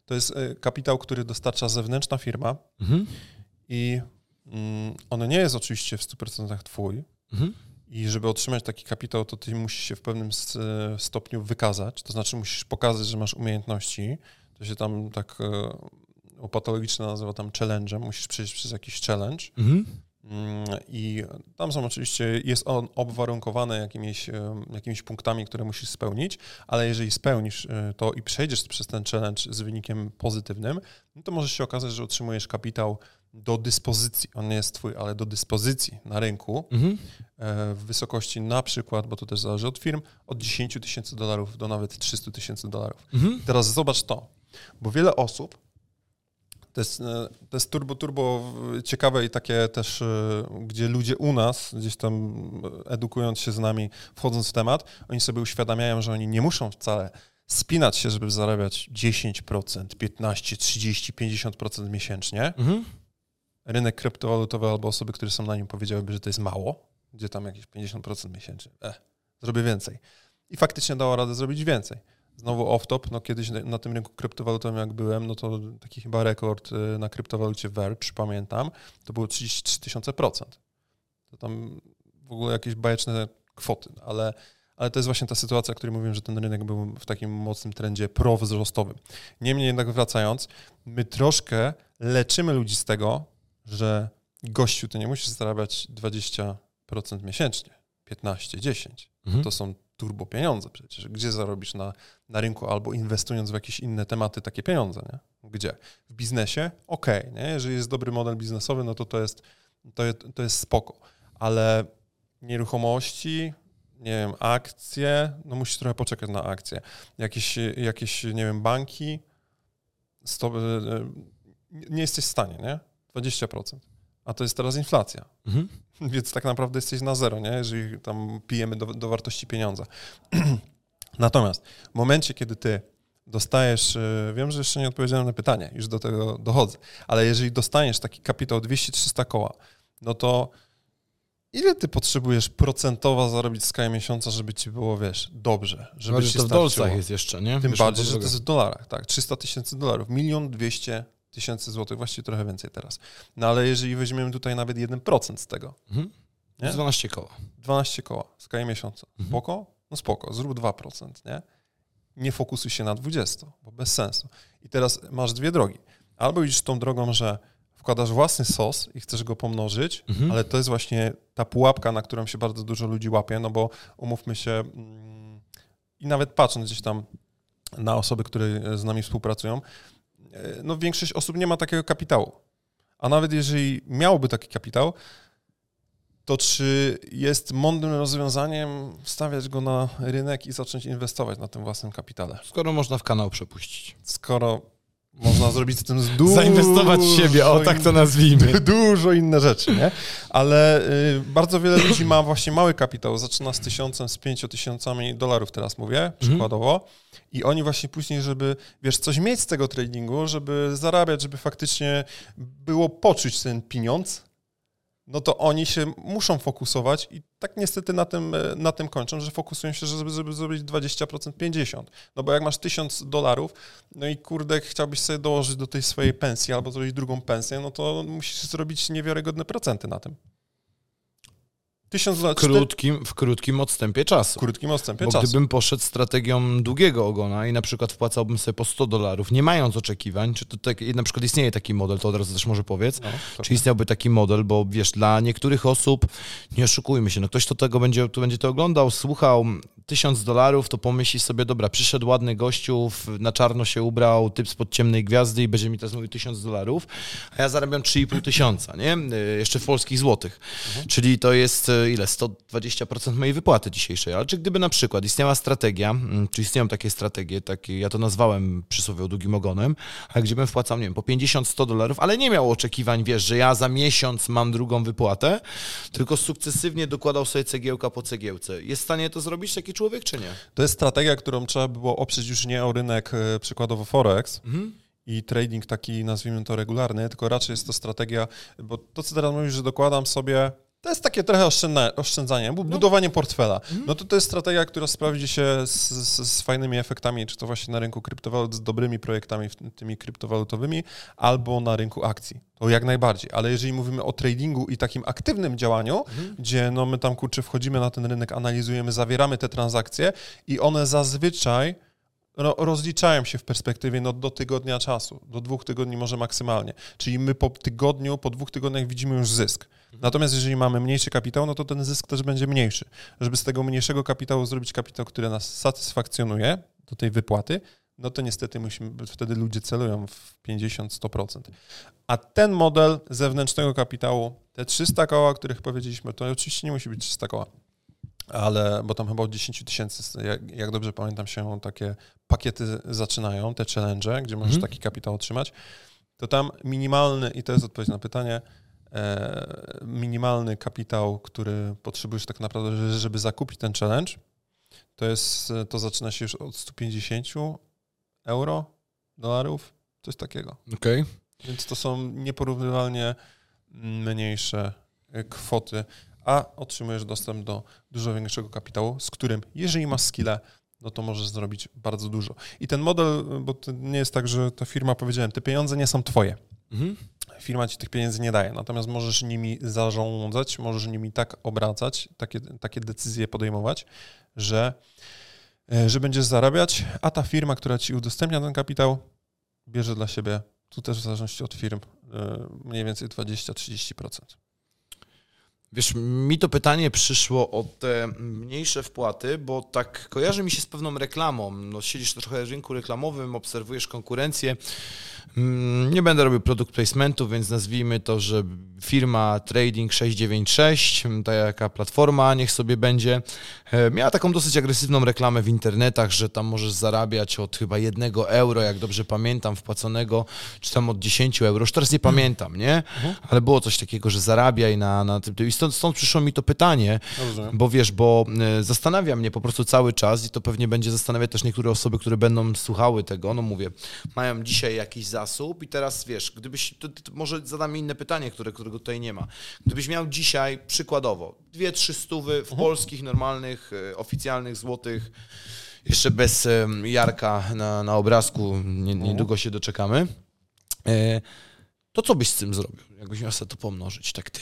To jest e, kapitał, który dostarcza zewnętrzna firma Mhm. i mm, on nie jest oczywiście w 100% Twój, Mhm. I żeby otrzymać taki kapitał, to ty musisz się w pewnym s- stopniu wykazać, to znaczy musisz pokazać, że masz umiejętności. To się tam tak e, patologicznie nazywa tam challenge'em, musisz przejść przez jakiś challenge. Mhm. Mm, I tam są oczywiście, jest on obwarunkowany jakimiś, e, jakimiś punktami, które musisz spełnić, ale jeżeli spełnisz e, to i przejdziesz przez ten challenge z wynikiem pozytywnym, no to może się okazać, że otrzymujesz kapitał do dyspozycji. On nie jest twój, ale do dyspozycji na rynku Mhm. e, w wysokości na przykład, bo to też zależy od firm, od 10 tysięcy dolarów do nawet 300 tysięcy dolarów. Mhm. Teraz zobacz to, bo wiele osób To jest, e, to jest turbo, turbo ciekawe i takie też, e, gdzie ludzie u nas, gdzieś tam edukując się z nami, wchodząc w temat, oni sobie uświadamiają, że oni nie muszą wcale spinać się, żeby zarabiać 10%, 15, 30, 50% miesięcznie. Mhm. Rynek kryptowalutowy albo osoby, które są na nim powiedziałyby, że to jest mało, gdzie tam jakieś 50% miesięcznie. Eh, zrobię więcej. I faktycznie dało radę zrobić więcej. Znowu off-top, no kiedyś na tym rynku kryptowalutowym jak byłem, no to taki chyba rekord y, na kryptowalucie Verge, pamiętam, to było 33 tysiące procent. To tam w ogóle jakieś bajeczne kwoty, ale, ale to jest właśnie ta sytuacja, o której mówiłem, że ten rynek był w takim mocnym trendzie prowzrostowym. Niemniej jednak wracając, my troszkę leczymy ludzi z tego, że gościu, ty nie musisz zarabiać 20% miesięcznie, 15, 10. Mhm. To są turbo pieniądze przecież. Gdzie zarobisz na, na rynku albo inwestując w jakieś inne tematy takie pieniądze, nie? Gdzie? W biznesie? Okej, okay, nie? Jeżeli jest dobry model biznesowy, no to to jest, to, to jest spoko. Ale nieruchomości, nie wiem, akcje, no musisz trochę poczekać na akcje. Jakieś, jakieś nie wiem, banki, e, e, nie jesteś w stanie, nie? 20%. A to jest teraz inflacja. Mhm. <laughs> Więc tak naprawdę jesteś na zero, nie? jeżeli tam pijemy do, do wartości pieniądza. <clears throat> Natomiast w momencie, kiedy ty dostajesz, e, wiem, że jeszcze nie odpowiedziałem na pytanie, już do tego dochodzę, ale jeżeli dostaniesz taki kapitał 200-300 koła, no to ile ty potrzebujesz procentowo zarobić z miesiąca, żeby ci było, wiesz, dobrze, żeby Bardziej ci to w dolcach jest jeszcze, nie? Tym bardziej, że to jest w dolarach, tak, 300 tysięcy dolarów, milion dwieście tysięcy złotych, właściwie trochę więcej teraz. No ale jeżeli weźmiemy tutaj nawet 1% z tego. Mhm. Nie? 12 koła. 12 koła, skali miesiąca. Mhm. Spoko? No spoko, zrób 2%, nie? Nie fokusuj się na 20, bo bez sensu. I teraz masz dwie drogi. Albo idziesz tą drogą, że wkładasz własny sos i chcesz go pomnożyć, mhm. ale to jest właśnie ta pułapka, na którą się bardzo dużo ludzi łapie, no bo umówmy się mm, i nawet patrząc gdzieś tam na osoby, które z nami współpracują, no większość osób nie ma takiego kapitału. A nawet jeżeli miałoby taki kapitał, to czy jest mądrym rozwiązaniem wstawiać go na rynek i zacząć inwestować na tym własnym kapitale? Skoro można w kanał przepuścić. Skoro można zrobić z tym z dużo... Zainwestować w siebie, o tak to nazwijmy. <laughs> Dużo inne rzeczy, nie? Ale y, bardzo wiele ludzi ma właśnie mały kapitał, zaczyna z tysiącem, z pięciu tysiącami dolarów teraz mówię, mhm. przykładowo. Mhm. I oni właśnie później, żeby, wiesz, coś mieć z tego tradingu, żeby zarabiać, żeby faktycznie było poczuć ten pieniądz, no to oni się muszą fokusować i tak niestety na tym, e, na tym kończą, że fokusują się, żeby, żeby zrobić 20%, 50%. No bo jak masz 1000 dolarów, no i kurde, chciałbyś sobie dołożyć do tej swojej pensji albo zrobić drugą pensję, no to musisz zrobić niewiarygodne procenty na tym. Tysiąc lat. W krótkim, w krótkim odstępie czasu. W krótkim odstępie Bo czasu. Gdybym poszedł strategią długiego ogona i na przykład wpłacałbym sobie po 100 dolarów, nie mając oczekiwań, czy to tak, na przykład istnieje taki model, to od razu też może powiedz, no, czy istniałby taki model, bo wiesz, dla niektórych osób, nie oszukujmy się, no ktoś to tego będzie, tu będzie to oglądał, słuchał, tysiąc dolarów, to pomyśli sobie, dobra, przyszedł ładny gościu, na czarno się ubrał, typ spod ciemnej gwiazdy i będzie mi teraz mówił tysiąc dolarów, a ja zarabiam 3,5 tysiąca, nie? Y, jeszcze w polskich złotych. Mhm. Czyli to jest y, ile? 120% mojej wypłaty dzisiejszej. Ale czy gdyby na przykład istniała strategia, mm, czy istnieją takie strategie, takie, ja to nazwałem przysłowią długim ogonem, a gdzie bym wpłacał, nie wiem, po 50-100 dolarów, ale nie miał oczekiwań, wiesz, że ja za miesiąc mam drugą wypłatę, tylko sukcesywnie dokładał sobie cegiełka po cegiełce. Jest w stanie to zrobić taki człowiek, czy nie? To jest strategia, którą trzeba było oprzeć już nie o rynek e, przykładowo Forex, mhm i trading taki, nazwijmy to regularny, tylko raczej jest to strategia, bo to, co teraz mówisz, że dokładam sobie to jest takie trochę oszczędzanie, no. budowanie portfela. Mhm. No to to jest strategia, która sprawdzi się z, z, z, fajnymi efektami, czy to właśnie na rynku kryptowalut, z dobrymi projektami tymi kryptowalutowymi, albo na rynku akcji. To jak najbardziej. Ale jeżeli mówimy o tradingu i takim aktywnym działaniu, mhm. gdzie no my tam kurczę wchodzimy na ten rynek, analizujemy, zawieramy te transakcje i one zazwyczaj no, rozliczają się w perspektywie no, do tygodnia czasu, do dwóch tygodni może maksymalnie. Czyli my po tygodniu, po dwóch tygodniach widzimy już zysk. Natomiast jeżeli mamy mniejszy kapitał, no to ten zysk też będzie mniejszy. Żeby z tego mniejszego kapitału zrobić kapitał, który nas satysfakcjonuje do tej wypłaty, no to niestety musimy, wtedy ludzie celują w 50-100%. A ten model zewnętrznego kapitału, te 300 koła, o których powiedzieliśmy, to oczywiście nie musi być 300 koła ale bo tam chyba od 10 tysięcy, jak, jak, dobrze pamiętam się, takie pakiety zaczynają, te challenge, gdzie możesz mm. taki kapitał otrzymać. to tam minimalny, i to jest odpowiedź na pytanie, e, minimalny kapitał, który potrzebujesz tak naprawdę, żeby zakupić ten challenge, to jest, to zaczyna się już od 150 euro, dolarów, coś takiego. Okej. Okay. Więc to są nieporównywalnie mniejsze kwoty, a otrzymujesz dostęp do dużo większego kapitału, z którym, jeżeli masz skille, no to możesz zrobić bardzo dużo. I ten model, bo to nie jest tak, że ta firma, powiedziałem, te pieniądze nie są twoje. Mhm. Firma ci tych pieniędzy nie daje, natomiast możesz nimi zarządzać, możesz nimi tak obracać, takie, takie decyzje podejmować, że, e, że będziesz zarabiać, a ta firma, która ci udostępnia ten kapitał, bierze dla siebie, tu też w zależności od firm, e, mniej więcej 20-30%. Wiesz, mi to pytanie przyszło o te mniejsze wpłaty, bo tak kojarzy mi się z pewną reklamą. No, siedzisz trochę w rynku reklamowym, obserwujesz konkurencję. Mm, nie będę robił produkt placementu, więc nazwijmy to, że firma Trading 696, ta jaka platforma, niech sobie będzie, e, miała taką dosyć agresywną reklamę w internetach, że tam możesz zarabiać od chyba jednego euro, jak dobrze pamiętam, wpłaconego, czy tam od 10 euro, już teraz nie pamiętam, nie? Mhm. Ale było coś takiego, że zarabiaj na, na tym. Stąd, stąd przyszło mi to pytanie, Dobrze. bo wiesz, bo e, zastanawia mnie po prostu cały czas i to pewnie będzie zastanawiać też niektóre osoby, które będą słuchały tego, no mówię, mają dzisiaj jakiś zasób i teraz wiesz, gdybyś, to, to może zadam inne pytanie, które, którego tutaj nie ma. Gdybyś miał dzisiaj przykładowo dwie, trzy stówy w mhm. polskich, normalnych, e, oficjalnych, złotych, jeszcze bez Jarka na, na obrazku, nie, mhm. niedługo się doczekamy, e, to co byś z tym zrobił? Jakbyś miał sobie to pomnożyć, tak ty?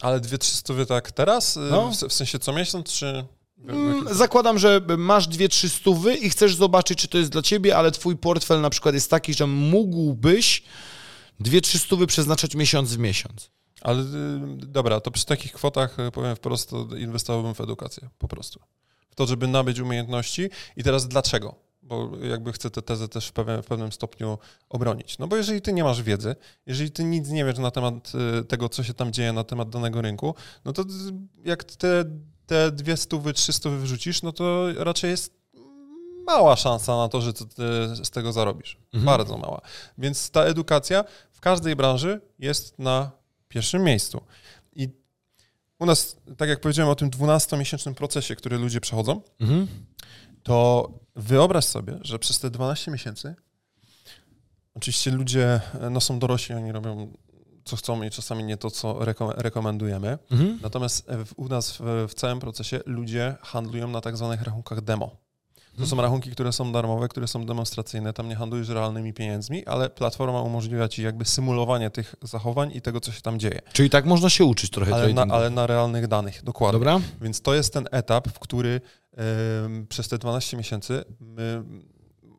Ale dwie, trzy stówy tak teraz? E, no. W, sensie co miesiąc, czy... Mm, zakładam, że masz dwie, trzy stówy i chcesz zobaczyć, czy to jest dla ciebie, ale twój portfel na przykład jest taki, że mógłbyś dwie, trzy stówy przeznaczać miesiąc w miesiąc. Ale y, dobra, to przy takich kwotach y, powiem wprost, inwestowałbym w edukację, po prostu. W to, żeby nabyć umiejętności. I teraz dlaczego? Bo jakby chcę tę tezę też w pewnym, w pewnym stopniu obronić. No bo jeżeli ty nie masz wiedzy, jeżeli ty nic nie wiesz na temat y, tego, co się tam dzieje na temat danego rynku, no to jak te, te dwie stówy, trzy stówy wyrzucisz, no to raczej jest mała szansa na to, że ty z tego zarobisz. Mhm. Bardzo mała. Więc ta edukacja w każdej branży jest na pierwszym miejscu. I u nas, tak jak powiedziałem o tym 12-miesięcznym procesie, który ludzie przechodzą, mhm. to wyobraź sobie, że przez te 12 miesięcy oczywiście ludzie no, są dorośli, oni robią co chcą i czasami nie to, co rekomendujemy. Mhm. Natomiast w, u nas w, w całym procesie ludzie handlują na tak zwanych rachunkach demo. To są rachunki, które są darmowe, które są demonstracyjne, tam nie handlujesz realnymi pieniędzmi, ale platforma umożliwia ci jakby symulowanie tych zachowań i tego, co się tam dzieje. Czyli tak można się uczyć trochę ale na, ale na realnych danych, dokładnie. Dobra. Więc to jest ten etap, w który przez te 12 miesięcy my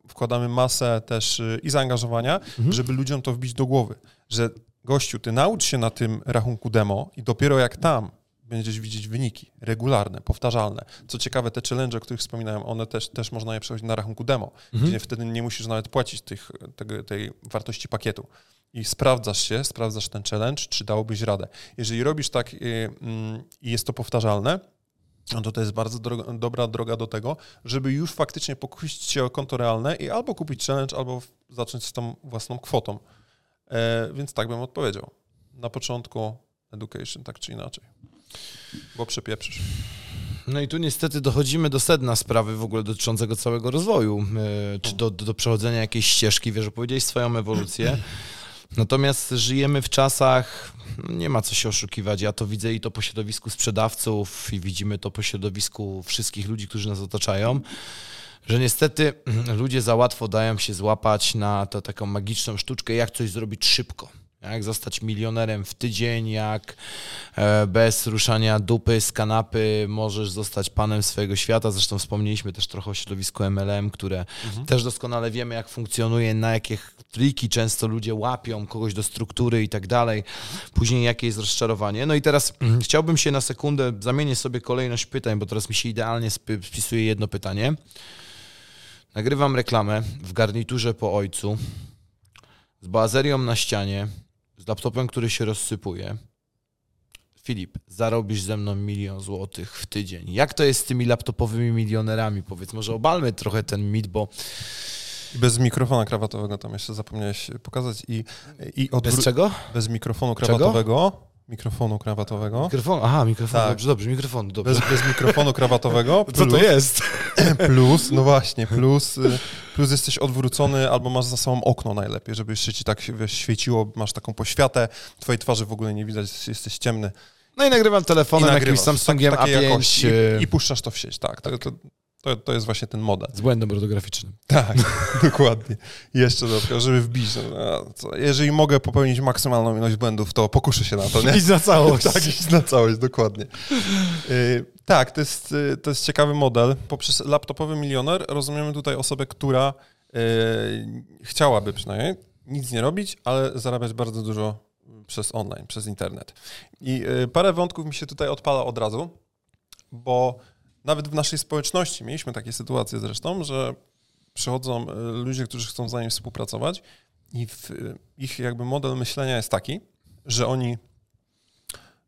wkładamy masę też y, i zaangażowania, mhm. żeby ludziom to wbić do głowy, że gościu, ty naucz się na tym rachunku demo i dopiero jak tam będziesz widzieć wyniki regularne, powtarzalne. Co ciekawe, te challenge, o których wspominałem, one też, też można je przechodzić na rachunku demo, mhm. gdzie wtedy nie musisz nawet płacić tych, tego, tej wartości pakietu. I sprawdzasz się, sprawdzasz ten challenge, czy dałobyś radę. Jeżeli robisz tak y, mm, i jest to powtarzalne, no to to jest bardzo droga, dobra droga do tego, żeby już faktycznie pokusić się o konto realne i albo kupić challenge, albo zacząć z tą własną kwotą. E, więc tak bym odpowiedział. Na początku education, tak czy inaczej. Bo przepieprzysz. No i tu niestety dochodzimy do sedna sprawy w ogóle dotyczącego całego rozwoju, e, czy do, do, do przechodzenia jakiejś ścieżki, wiesz, opowiedziałeś swoją ewolucję. <clears throat> Natomiast żyjemy w czasach, nie ma co się oszukiwać, ja to widzę i to po środowisku sprzedawców i widzimy to po środowisku wszystkich ludzi, którzy nas otaczają, że niestety ludzie za łatwo dają się złapać na tę taką magiczną sztuczkę, jak coś zrobić szybko jak zostać milionerem w tydzień, jak e, bez ruszania dupy z kanapy możesz zostać panem swojego świata. Zresztą wspomnieliśmy też trochę o środowisku MLM, które mhm. też doskonale wiemy, jak funkcjonuje, na jakie triki często ludzie łapią kogoś do struktury i tak dalej. Później jakie jest rozczarowanie. No i teraz mm, chciałbym się na sekundę, zamienię sobie kolejność pytań, bo teraz mi się idealnie spisuje jedno pytanie. Nagrywam reklamę w garniturze po ojcu, z bazerią na ścianie, laptopem, który się rozsypuje. Filip, zarobisz ze mną milion złotych w tydzień. Jak to jest z tymi laptopowymi milionerami? Powiedz, może obalmy trochę ten mit, bo I bez mikrofonu krawatowego tam jeszcze zapomniałeś pokazać i, i odwró- Bez czego? Bez mikrofonu krawatowego. Czego? Mikrofonu krawatowego. Mikrofon, aha, mikrofon, tak. dobrze, dobrze, mikrofonu, dobrze. Bez, bez mikrofonu krawatowego. Plus, <laughs> Co to jest? <laughs> Plus, no właśnie, plus, y, plus jesteś odwrócony albo masz za sobą okno najlepiej, żeby jeszcze ci tak wiesz, świeciło, masz taką poświatę, twojej twarzy w ogóle nie widać, jesteś ciemny. No i nagrywam telefonem I jakimś Samsungiem tak, A5. I, I, puszczasz to w sieć, tak. To, to, to, to jest właśnie ten model. Z błędem ortograficznym. Tak, <laughs> dokładnie. Jeszcze dodatkowo, żeby wbić. No, jeżeli mogę popełnić maksymalną ilość błędów, to pokuszę się na to. Nie? Iść na całość. <laughs> tak, iść na całość, dokładnie. Yy, tak, to jest, yy, to jest ciekawy model. Poprzez laptopowy milioner rozumiemy tutaj osobę, która yy, chciałaby przynajmniej nic nie robić, ale zarabiać bardzo dużo przez online, przez internet. I yy, parę wątków mi się tutaj odpala od razu, bo nawet w naszej społeczności mieliśmy takie sytuacje zresztą, że przychodzą e, ludzie, którzy chcą z nami współpracować i w, ich jakby model myślenia jest taki, że oni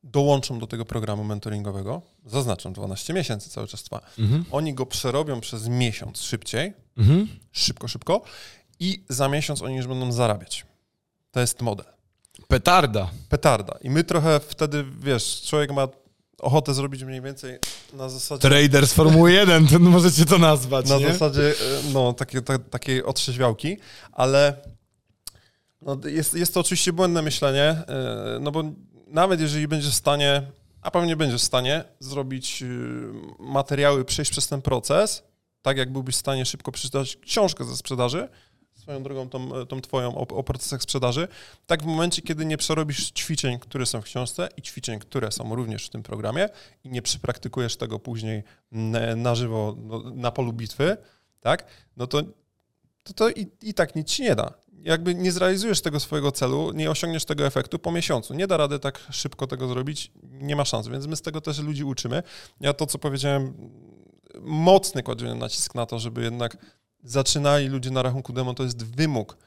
dołączą do tego programu mentoringowego, zaznaczam 12 miesięcy cały czas trwa, mhm. oni go przerobią przez miesiąc szybciej, mhm. szybko, szybko i za miesiąc oni już będą zarabiać. To jest model. Petarda. Petarda. I my trochę wtedy, wiesz, człowiek ma ochotę zrobić mniej więcej na zasadzie... Trader z Formuły 1, to możecie to nazwać, Na nie? zasadzie, e, no, takie, ta, takiej otrzeźwiałki, ale no, jest, jest to oczywiście błędne myślenie, e, no bo nawet jeżeli będziesz w stanie, a pewnie będziesz w stanie zrobić e, materiały, przejść przez ten proces, tak jak byłbyś w stanie szybko przeczytać książkę ze sprzedaży, swoją drogą tą, tą twoją o, o, procesach sprzedaży, tak w momencie, kiedy nie przerobisz ćwiczeń, które są w książce i ćwiczeń, które są również w tym programie i nie przypraktykujesz tego później na żywo no, na polu bitwy, tak, no to, to, to i, i tak nic ci nie da. Jakby nie zrealizujesz tego swojego celu, nie osiągniesz tego efektu po miesiącu. Nie da rady tak szybko tego zrobić, nie ma szans, więc my z tego też ludzi uczymy. Ja to, co powiedziałem, mocny kładziemy nacisk na to, żeby jednak zaczynali ludzie na rachunku demo, to jest wymóg.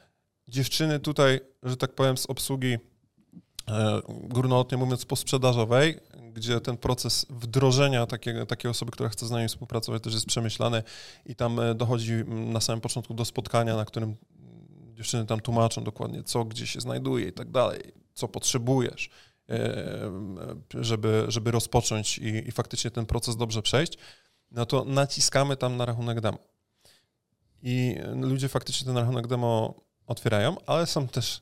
Dziewczyny tutaj, że tak powiem, z obsługi e, górnolotnie mówiąc posprzedażowej, gdzie ten proces wdrożenia takiej, takiej osoby, która chce z nami współpracować, też jest przemyślany i tam e, dochodzi na samym początku do spotkania, na którym dziewczyny tam tłumaczą dokładnie, co gdzie się znajduje i tak dalej, co potrzebujesz, e, żeby, żeby rozpocząć i, i faktycznie ten proces dobrze przejść, no to naciskamy tam na rachunek demo. I ludzie faktycznie ten rachunek demo otwierają, ale są też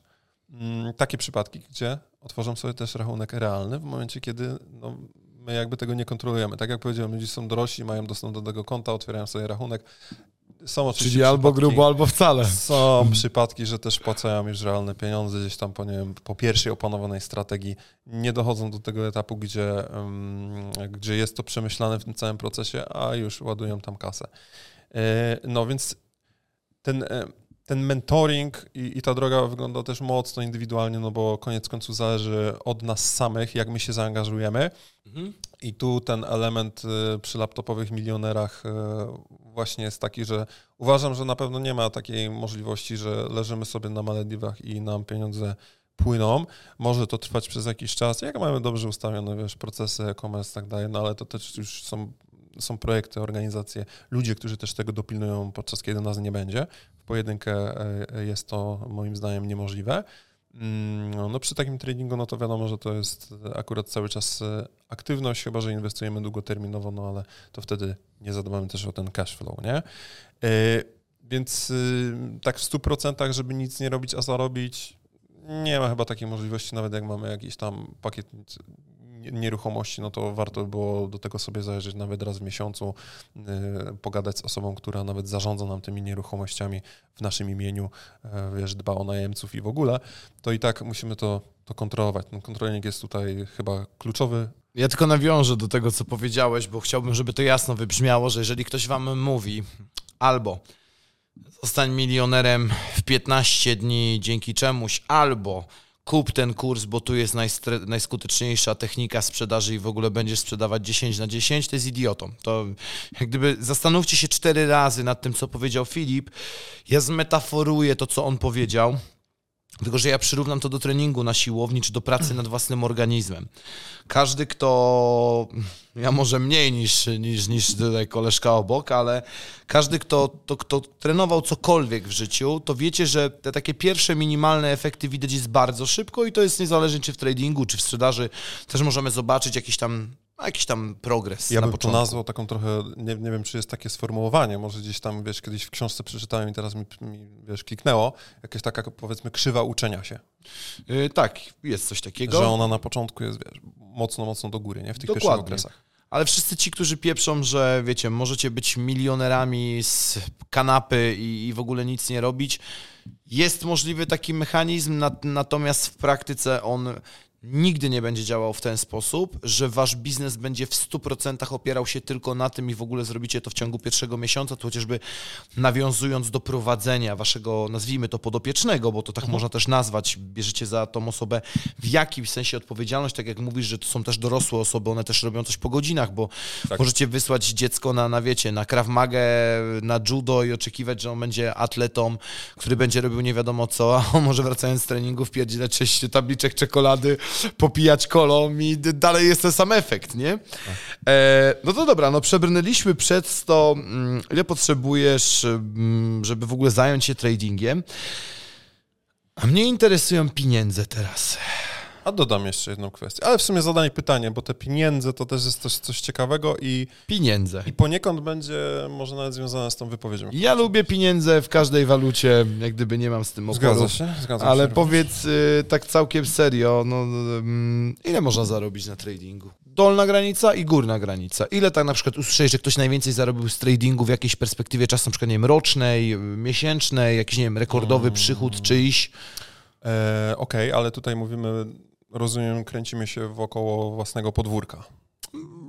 mm, takie przypadki, gdzie otworzą sobie też rachunek realny w momencie, kiedy no, my jakby tego nie kontrolujemy. Tak jak powiedziałem, ludzie są dorośli, mają dostęp do tego konta, otwierają sobie rachunek. Są Czyli albo grubo, albo wcale. Są przypadki, że też płacają już realne pieniądze gdzieś tam po, nie wiem, po pierwszej opanowanej strategii. Nie dochodzą do tego etapu, gdzie, um, gdzie jest to przemyślane w tym całym procesie, a już ładują tam kasę. E, no więc ten, e, ten mentoring i, i, ta droga wygląda też mocno indywidualnie, no bo koniec końców zależy od nas samych, jak my się zaangażujemy. Mhm. I tu ten element e, przy laptopowych milionerach e, właśnie jest taki, że uważam, że na pewno nie ma takiej możliwości, że leżymy sobie na Malediwach i nam pieniądze płyną. Może to trwać przez jakiś czas, jak mamy dobrze ustawione, wiesz, procesy e-commerce i tak dalej, no ale to też już są są projekty, organizacje, ludzie, którzy też tego dopilnują, podczas kiedy nas nie będzie. W pojedynkę e, jest to moim zdaniem niemożliwe. Mm, no, przy takim tradingu, no to wiadomo, że to jest akurat cały czas e, aktywność, chyba że inwestujemy długoterminowo, no ale to wtedy nie zadbamy też o ten cash flow, nie? E, więc y, tak w 100%, żeby nic nie robić, a zarobić, nie ma chyba takiej możliwości, nawet jak mamy jakiś tam pakiet nieruchomości, no to warto było do tego sobie zajrzeć nawet raz w miesiącu, y, pogadać z osobą, która nawet zarządza nam tymi nieruchomościami w naszym imieniu, y, wiesz, dba o najemców i w ogóle, to i tak musimy to, to kontrolować. Ten kontrolnik jest tutaj chyba kluczowy. Ja tylko nawiążę do tego, co powiedziałeś, bo chciałbym, żeby to jasno wybrzmiało, że jeżeli ktoś wam mówi albo zostań milionerem w 15 dni dzięki czemuś, albo kup ten kurs, bo tu jest najskuteczniejsza technika sprzedaży i w ogóle będziesz sprzedawać 10 na 10, to jest idiotą. To jak gdyby zastanówcie się cztery razy nad tym, co powiedział Filip. Ja zmetaforuję to, co on powiedział. Tylko, że ja przyrównam to do treningu na siłowni czy do pracy nad własnym organizmem. Każdy, kto, ja może mniej niż, niż, niż tutaj koleżka obok, ale każdy, kto, to, kto trenował cokolwiek w życiu, to wiecie, że te takie pierwsze minimalne efekty widać jest bardzo szybko i to jest niezależnie czy w tradingu, czy w sprzedaży. Też możemy zobaczyć jakiś tam jakiś tam progres Ja na bym początku. to nazwał taką trochę, nie, nie wiem czy jest takie sformułowanie, może gdzieś tam, wiesz, kiedyś w książce przeczytałem i teraz mi, mi wiesz, kliknęło, jakaś taka powiedzmy krzywa uczenia się, Yy, tak, jest coś takiego. że ona na początku jest, wiesz, mocno, mocno do góry, nie? W tych pierwszych Dokładnie. okresach. Ale wszyscy ci, którzy pieprzą, że wiecie, możecie być milionerami z kanapy i, i w ogóle nic nie robić, jest możliwy taki mechanizm, nat- natomiast w praktyce on nigdy nie będzie działał w ten sposób, że wasz biznes będzie w 100% opierał się tylko na tym i w ogóle zrobicie to w ciągu pierwszego miesiąca, to chociażby nawiązując do prowadzenia waszego, nazwijmy to podopiecznego, bo to tak można też nazwać, bierzecie za tą osobę w jakimś sensie odpowiedzialność, tak jak mówisz, że to są też dorosłe osoby, one też robią coś po godzinach, bo Tak. możecie wysłać dziecko na, na wiecie, na Krav Magę, na judo i oczekiwać, że on będzie atletą, który będzie robił nie wiadomo co, a on może wracając z treningu wpierdzielać sześć tabliczek czekolady, popijać kolą i dalej jest ten sam efekt, nie? E, no to dobra, no przebrnęliśmy przed to, mm, ile potrzebujesz, mm, żeby w ogóle zająć się tradingiem. A mnie interesują pieniądze teraz. A dodam jeszcze jedną kwestię, ale w sumie zadanie pytanie, bo te pieniądze to też jest coś, coś ciekawego i, Pieniądze. i poniekąd będzie może nawet związane z tą wypowiedzią. Ja lubię pieniądze w każdej walucie, jak gdyby nie mam z tym oporu. Zgadza się, zgadza Ale się. powiedz y, tak całkiem serio, no, mm, ile można zarobić na tradingu? Dolna granica i górna granica. Ile tak na przykład usłyszałeś, że ktoś najwięcej zarobił z tradingu w jakiejś perspektywie czasu, na przykład, nie wiem, rocznej, y, miesięcznej, jakiś, nie wiem, rekordowy Mm. przychód czyjś? E, Okej, ale tutaj mówimy, rozumiem, kręcimy się wokoło własnego podwórka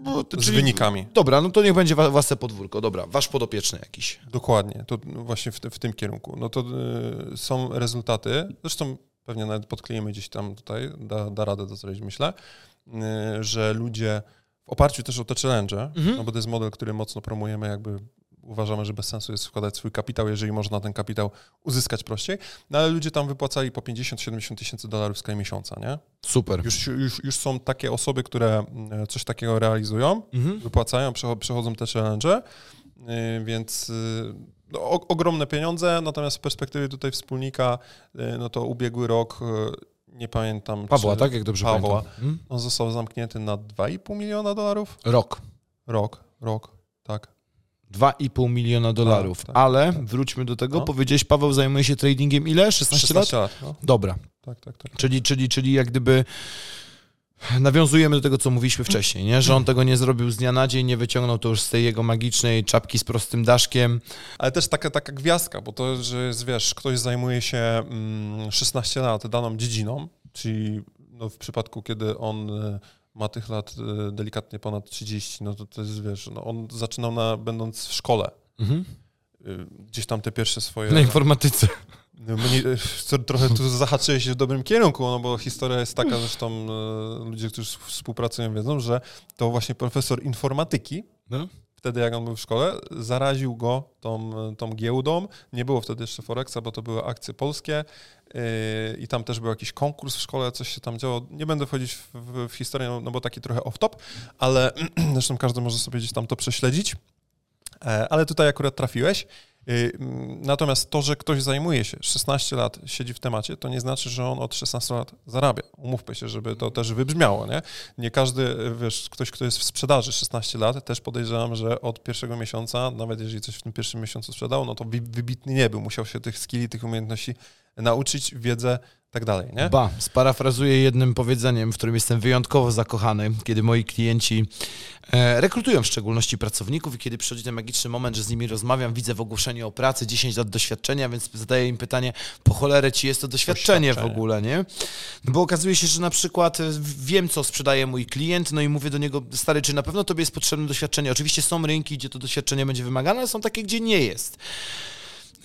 No, to- z czyli- wynikami. Dobra, no to niech będzie własne podwórko. Dobra, wasz podopieczny jakiś. Dokładnie, to właśnie w, w tym kierunku. No to y, są rezultaty, zresztą pewnie nawet podklejemy gdzieś tam tutaj, da, da radę to zrobić, myślę, y, że ludzie w oparciu też o te challenge, Mhm. no bo to jest model, który mocno promujemy, jakby uważamy, że bez sensu jest wkładać swój kapitał, jeżeli można ten kapitał uzyskać prościej, no ale ludzie tam wypłacali po 50-70 tysięcy dolarów w skali miesiąca, nie? Super. Już, już, już są takie osoby, które y, coś takiego realizują, Mhm. wypłacają, przecho- przechodzą te challenge, yy, więc yy, no, o, ogromne pieniądze, natomiast w perspektywie tutaj wspólnika, yy, no to ubiegły rok, nie pamiętam. Pawła, tak? Jak dobrze Pawła. pamiętam. Mhm. On został zamknięty na 2,5 miliona dolarów? Rok. Rok, rok, tak. 2,5 miliona dolarów. tak, Ale wróćmy do tego. No. Powiedziałeś, Paweł zajmuje się tradingiem ile? 16, 16 lat? lat. no. Dobra. Tak, tak, tak. Czyli, czyli, czyli jak gdyby nawiązujemy do tego, co mówiliśmy wcześniej, nie? że on tego nie zrobił z dnia na dzień, nie wyciągnął to już z tej jego magicznej czapki z prostym daszkiem. Ale też taka, taka gwiazdka, bo to, że jest, wiesz, ktoś zajmuje się mm, 16 lat daną dziedziną, czyli no, w przypadku, kiedy on ma tych lat y, delikatnie ponad 30, no to to jest, wiesz, no, on zaczynał na, będąc w szkole. Mhm. Y, Gdzieś tam te pierwsze swoje... Na informatyce. No, mnie, trochę tu zahaczyłeś się w dobrym kierunku, no bo historia jest taka, zresztą y, ludzie, którzy współpracują wiedzą, że to właśnie profesor informatyki, No. wtedy jak on był w szkole, zaraził go tą, tą giełdą. Nie było wtedy jeszcze Forexa, bo to były akcje polskie i tam też był jakiś konkurs w szkole, coś się tam działo. Nie będę wchodzić w, w, w historię, no, no bo taki trochę off-top, ale <clears throat> zresztą każdy może sobie gdzieś tam to prześledzić. E, Ale tutaj akurat trafiłeś. Yy, mm, Natomiast to, że ktoś zajmuje się 16 lat, siedzi w temacie, to nie znaczy, że on od 16 lat zarabia. Umówmy się, żeby to też wybrzmiało, nie? Nie każdy, wiesz, ktoś, kto jest w sprzedaży 16 lat, też podejrzewam, że od pierwszego miesiąca, nawet jeżeli coś w tym pierwszym miesiącu sprzedał, no to wybitny nie był. Musiał się tych skilli, tych umiejętności nauczyć, wiedzę, tak dalej, nie? Ba, sparafrazuję jednym powiedzeniem, w którym jestem wyjątkowo zakochany, kiedy moi klienci e, rekrutują w szczególności pracowników i kiedy przychodzi ten magiczny moment, że z nimi rozmawiam, widzę w ogłoszeniu o pracy 10 lat doświadczenia, więc zadaję im pytanie, po cholerę ci jest to doświadczenie, w Doświadczenie. ogóle, nie? No bo okazuje się, że na przykład e, wiem, co sprzedaje mój klient, no i mówię do niego, stary, czy na pewno tobie jest potrzebne doświadczenie? Oczywiście są rynki, gdzie to doświadczenie będzie wymagane, ale są takie, gdzie nie jest.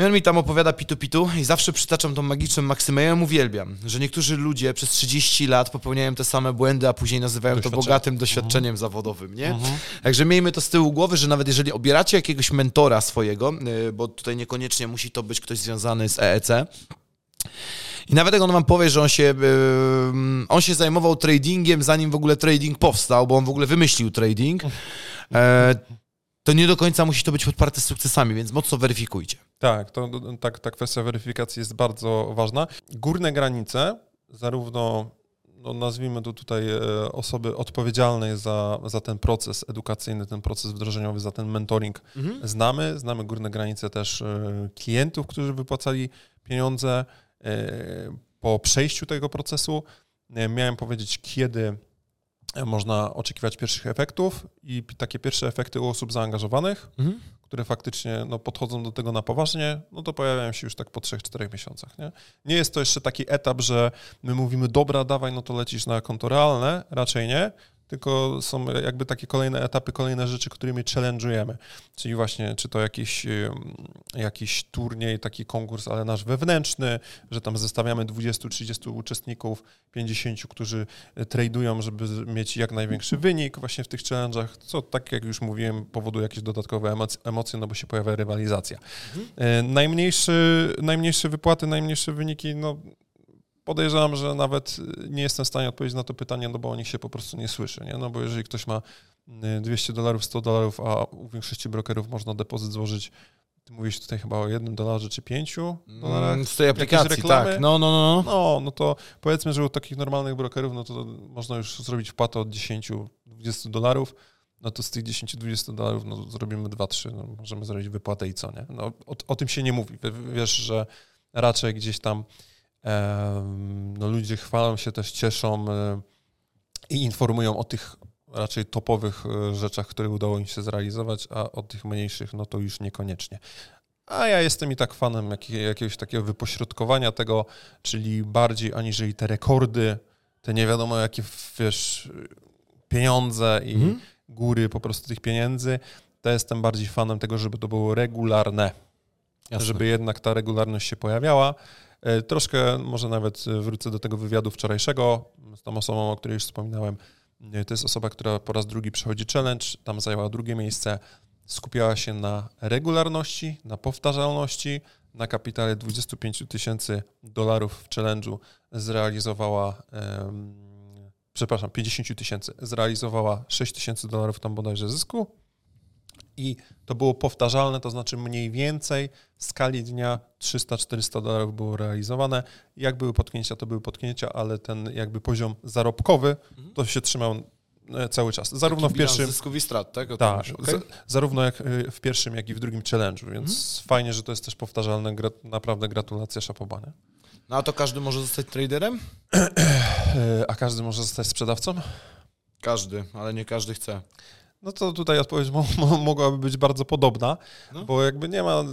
I on mi tam opowiada pitu-pitu i zawsze przytaczam tą magiczną maksymę. Ja ją uwielbiam, że niektórzy ludzie przez 30 lat popełniają te same błędy, a później nazywają to bogatym doświadczeniem zawodowym, nie? Także miejmy to z tyłu głowy, że nawet jeżeli obieracie jakiegoś mentora swojego, yy, bo tutaj niekoniecznie musi to być ktoś związany z EEC, I nawet jak on wam powie, że on się, yy, on się zajmował tradingiem, zanim w ogóle trading powstał, bo on w ogóle wymyślił trading, e, to nie do końca musi to być podparte sukcesami, więc mocno weryfikujcie. Tak, to, tak, ta kwestia weryfikacji jest bardzo ważna. Górne granice, zarówno no nazwijmy to tutaj e, osoby odpowiedzialnej za, za ten proces edukacyjny, ten proces wdrożeniowy, za ten mentoring mhm. znamy. Znamy górne granice też e, klientów, którzy wypłacali pieniądze e, po przejściu tego procesu. Miałem powiedzieć, kiedy można oczekiwać pierwszych efektów i takie pierwsze efekty u osób zaangażowanych, mhm. Które faktycznie no, podchodzą do tego na poważnie, no to pojawiają się już tak po 3-4 miesiącach. Nie? nie jest to jeszcze taki etap, że my mówimy, dobra, dawaj, no to lecisz na konto realne, raczej nie, tylko są jakby takie kolejne etapy, kolejne rzeczy, którymi challenge'ujemy. Czyli właśnie, czy to jakiś, jakiś turniej, taki konkurs, ale nasz wewnętrzny, że tam zestawiamy 20-30 uczestników, 50, którzy tradują, żeby mieć jak największy wynik właśnie w tych challenge'ach, co tak jak już mówiłem, powoduje jakieś dodatkowe emocje, no bo się pojawia rywalizacja. Mhm. Najmniejszy, najmniejsze wypłaty, najmniejsze wyniki, no podejrzewam, że nawet y, nie jestem w stanie odpowiedzieć na to pytanie, no bo o nich się po prostu nie słyszy, nie? No bo jeżeli ktoś ma 200 y, dolarów, 100 dolarów, a u większości brokerów można depozyt złożyć ty mówisz tutaj chyba o jednym dolarze czy pięciu dolarach. Mm, z tej aplikacji, tak. No, no, no, no. No, no to powiedzmy, że u takich normalnych brokerów, no to można już zrobić wpłatę od 10-20 dolarów, no to z tych 10-20 dolarów no, zrobimy 2-3, no, możemy zrobić wypłatę i co, nie? No, o, o tym się nie mówi. Wiesz, że raczej gdzieś tam no, ludzie chwalą się, też cieszą e, i informują o tych raczej topowych e, rzeczach, które udało im się zrealizować, a o tych mniejszych, no to już niekoniecznie. A ja jestem i tak fanem jakiegoś takiego wypośrodkowania tego, czyli bardziej aniżeli te rekordy, te nie wiadomo jakie, wiesz, pieniądze i mhm. góry po prostu tych pieniędzy, to jestem bardziej fanem tego, żeby to było regularne. Jasne. Żeby jednak ta regularność się pojawiała. E, troszkę może nawet wrócę do tego wywiadu wczorajszego z tą osobą, o której już wspominałem. E, to jest osoba, która po raz drugi przechodzi challenge, tam zajęła drugie miejsce, skupiała się na regularności, na powtarzalności, na kapitale 25 tysięcy dolarów w challenge'u zrealizowała, przepraszam, 50 tysięcy, zrealizowała 6 tysięcy dolarów tam bodajże zysku, i to było powtarzalne, to znaczy mniej więcej w skali dnia 300-400 dolarów było realizowane. Jak były potknięcia, to były potknięcia, ale ten jakby poziom zarobkowy mhm. to się trzymał e, cały czas. Zarówno Taki w pierwszym. zysków i strat, tak? Tak, okay. zarówno jak e, w pierwszym, jak i w drugim challenge'u, więc mhm. fajnie, że to jest też powtarzalne. Gra, naprawdę gratulacje, szapobanie. No a to każdy może zostać traderem? a każdy może zostać sprzedawcą? Każdy, ale nie każdy chce. No to tutaj odpowiedź mo mogłaby być bardzo podobna, no. bo jakby nie ma y,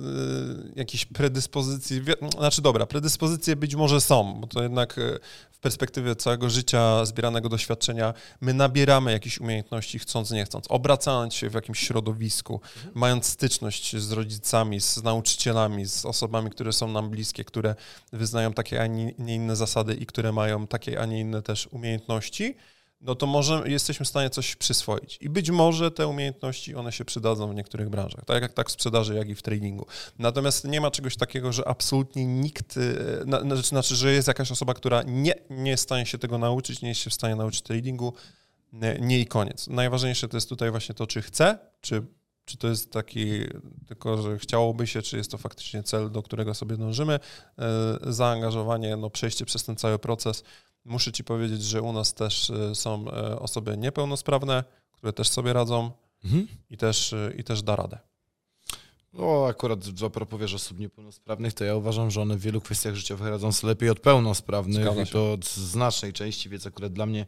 jakiejś predyspozycji, znaczy dobra, predyspozycje być może są, bo to jednak y, w perspektywie całego życia, zbieranego doświadczenia, my nabieramy jakichś umiejętności chcąc, nie chcąc, obracając się w jakimś środowisku, mhm. mając styczność z rodzicami, z nauczycielami, z osobami, które są nam bliskie, które wyznają takie, a nie inne zasady i które mają takie, a nie inne też umiejętności, no to może jesteśmy w stanie coś przyswoić. I być może te umiejętności, one się przydadzą w niektórych branżach, tak jak tak w sprzedaży, jak i w tradingu. Natomiast nie ma czegoś takiego, że absolutnie nikt, e, znaczy, że jest jakaś osoba, która nie, nie jest w stanie się tego nauczyć, nie jest się w stanie nauczyć tradingu, nie, nie i koniec. Najważniejsze to jest tutaj właśnie to, czy chce, czy, czy to jest taki tylko, że chciałoby się, czy jest to faktycznie cel, do którego sobie dążymy, e, zaangażowanie, no przejście przez ten cały proces, Muszę Ci powiedzieć, że u nas też e, są e, osoby niepełnosprawne, które też sobie radzą mhm. i, też, e, i też da radę. No, akurat a propos wiesz, osób niepełnosprawnych, to ja uważam, że one w wielu kwestiach życiowych radzą sobie lepiej od pełnosprawnych i to od znacznej części, więc akurat dla mnie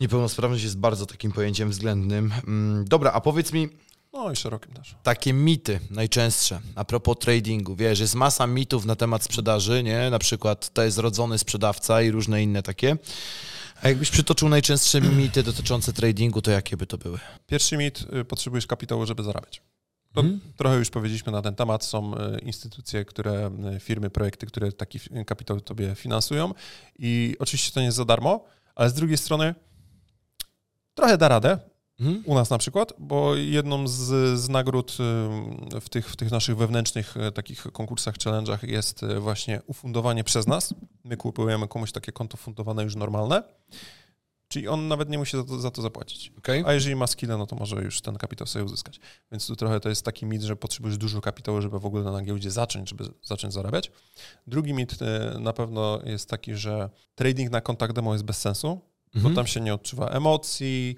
niepełnosprawność jest bardzo takim pojęciem względnym. Mm, dobra, a powiedz mi, no i szerokim też. Takie mity najczęstsze a propos tradingu. Wiesz, jest masa mitów na temat sprzedaży, nie? Na przykład to jest rodzony sprzedawca i różne inne takie. A jakbyś przytoczył najczęstsze mity dotyczące tradingu, to jakie by to były? Pierwszy mit, y, potrzebujesz kapitału, żeby zarabiać. To hmm. Trochę już powiedzieliśmy na ten temat. Są y, instytucje, które, y, firmy, projekty, które taki kapitał tobie finansują i oczywiście to nie jest za darmo, ale z drugiej strony trochę da radę, Mhm. U nas na przykład, bo jedną z, z nagród y, w tych, w tych naszych wewnętrznych y, takich konkursach, challenge'ach jest y, właśnie ufundowanie przez nas. My kupujemy komuś takie konto fundowane już normalne, czyli on nawet nie musi za to, za to zapłacić. Okay. A jeżeli ma skille, no to może już ten kapitał sobie uzyskać. Więc tu trochę to jest taki mit, że potrzebujesz dużo kapitału, żeby w ogóle na giełdzie zacząć, żeby zacząć zarabiać. Drugi mit na pewno jest taki, że trading na kontakt demo jest bez sensu, mhm. bo tam się nie odczuwa emocji,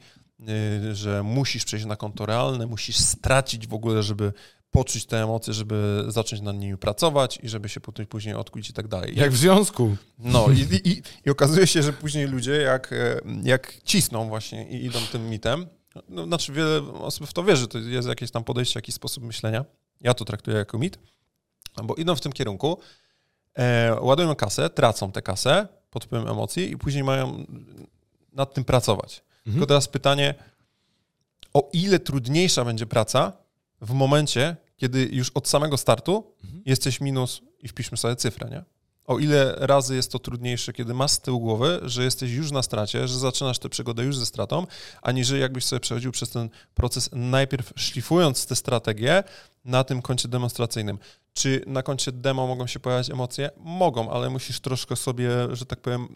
że musisz przejść na konto realne, musisz stracić w ogóle, żeby poczuć te emocje, żeby zacząć nad nimi pracować i żeby się potem później odkuć i tak dalej. Jak w związku. No i, i, i okazuje się, że później ludzie jak, e, jak cisną właśnie i idą tym mitem, no, znaczy wiele osób w to wierzy, to jest jakieś tam podejście, jakiś sposób myślenia. Ja to traktuję jako mit, bo idą w tym kierunku, e, ładują kasę, tracą tę kasę pod wpływem emocji i później mają nad tym pracować. Mhm. Tylko teraz pytanie, o ile trudniejsza będzie praca w momencie, kiedy już od samego startu mhm. jesteś minus i wpiszmy sobie cyfrę, nie? O ile razy jest to trudniejsze, kiedy masz z tyłu głowy, że jesteś już na stracie, że zaczynasz tę przygodę już ze stratą, aniżeli jakbyś sobie przechodził przez ten proces najpierw szlifując te strategie na tym koncie demonstracyjnym. Czy na koncie demo mogą się pojawiać emocje? Mogą, ale musisz troszkę sobie, że tak powiem,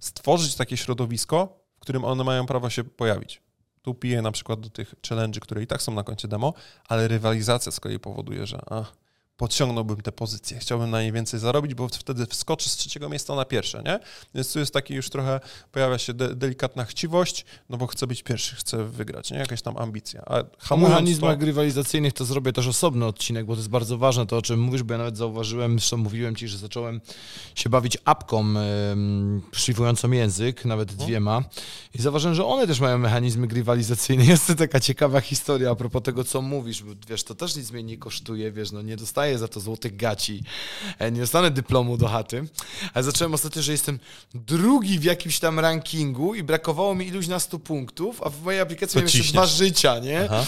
stworzyć takie środowisko, którym one mają prawo się pojawić. Tu piję na przykład do tych challenge, które i tak są na koncie demo, ale rywalizacja z kolei powoduje, że a, podciągnąłbym te pozycje, chciałbym na nie więcej zarobić, bo wtedy wskoczy z trzeciego miejsca na pierwsze, nie? Więc tu jest taki już trochę, pojawia się de delikatna chciwość, no bo chcę być pierwszy, chcę wygrać, nie? Jakaś tam ambicja. A o mechanizmach to... rywalizacyjnych to zrobię też osobny odcinek, bo to jest bardzo ważne, to o czym mówisz, bo ja nawet zauważyłem, zresztą mówiłem Ci, że zacząłem się bawić apką yy, język, nawet no. dwiema i zauważyłem, że one też mają mechanizmy rywalizacyjne. <laughs> Jest to taka ciekawa historia a propos tego, co mówisz, bo wiesz, to też nic mnie nie kosztuje, wiesz, no nie dostaję dostaję za to złotych gaci, e, nie dostanę dyplomu do chaty, ale zacząłem ostatnio, że jestem drugi w jakimś tam rankingu i brakowało mi iluś na 100 punktów, a w mojej aplikacji miałem jeszcze dwa życia, nie? Aha.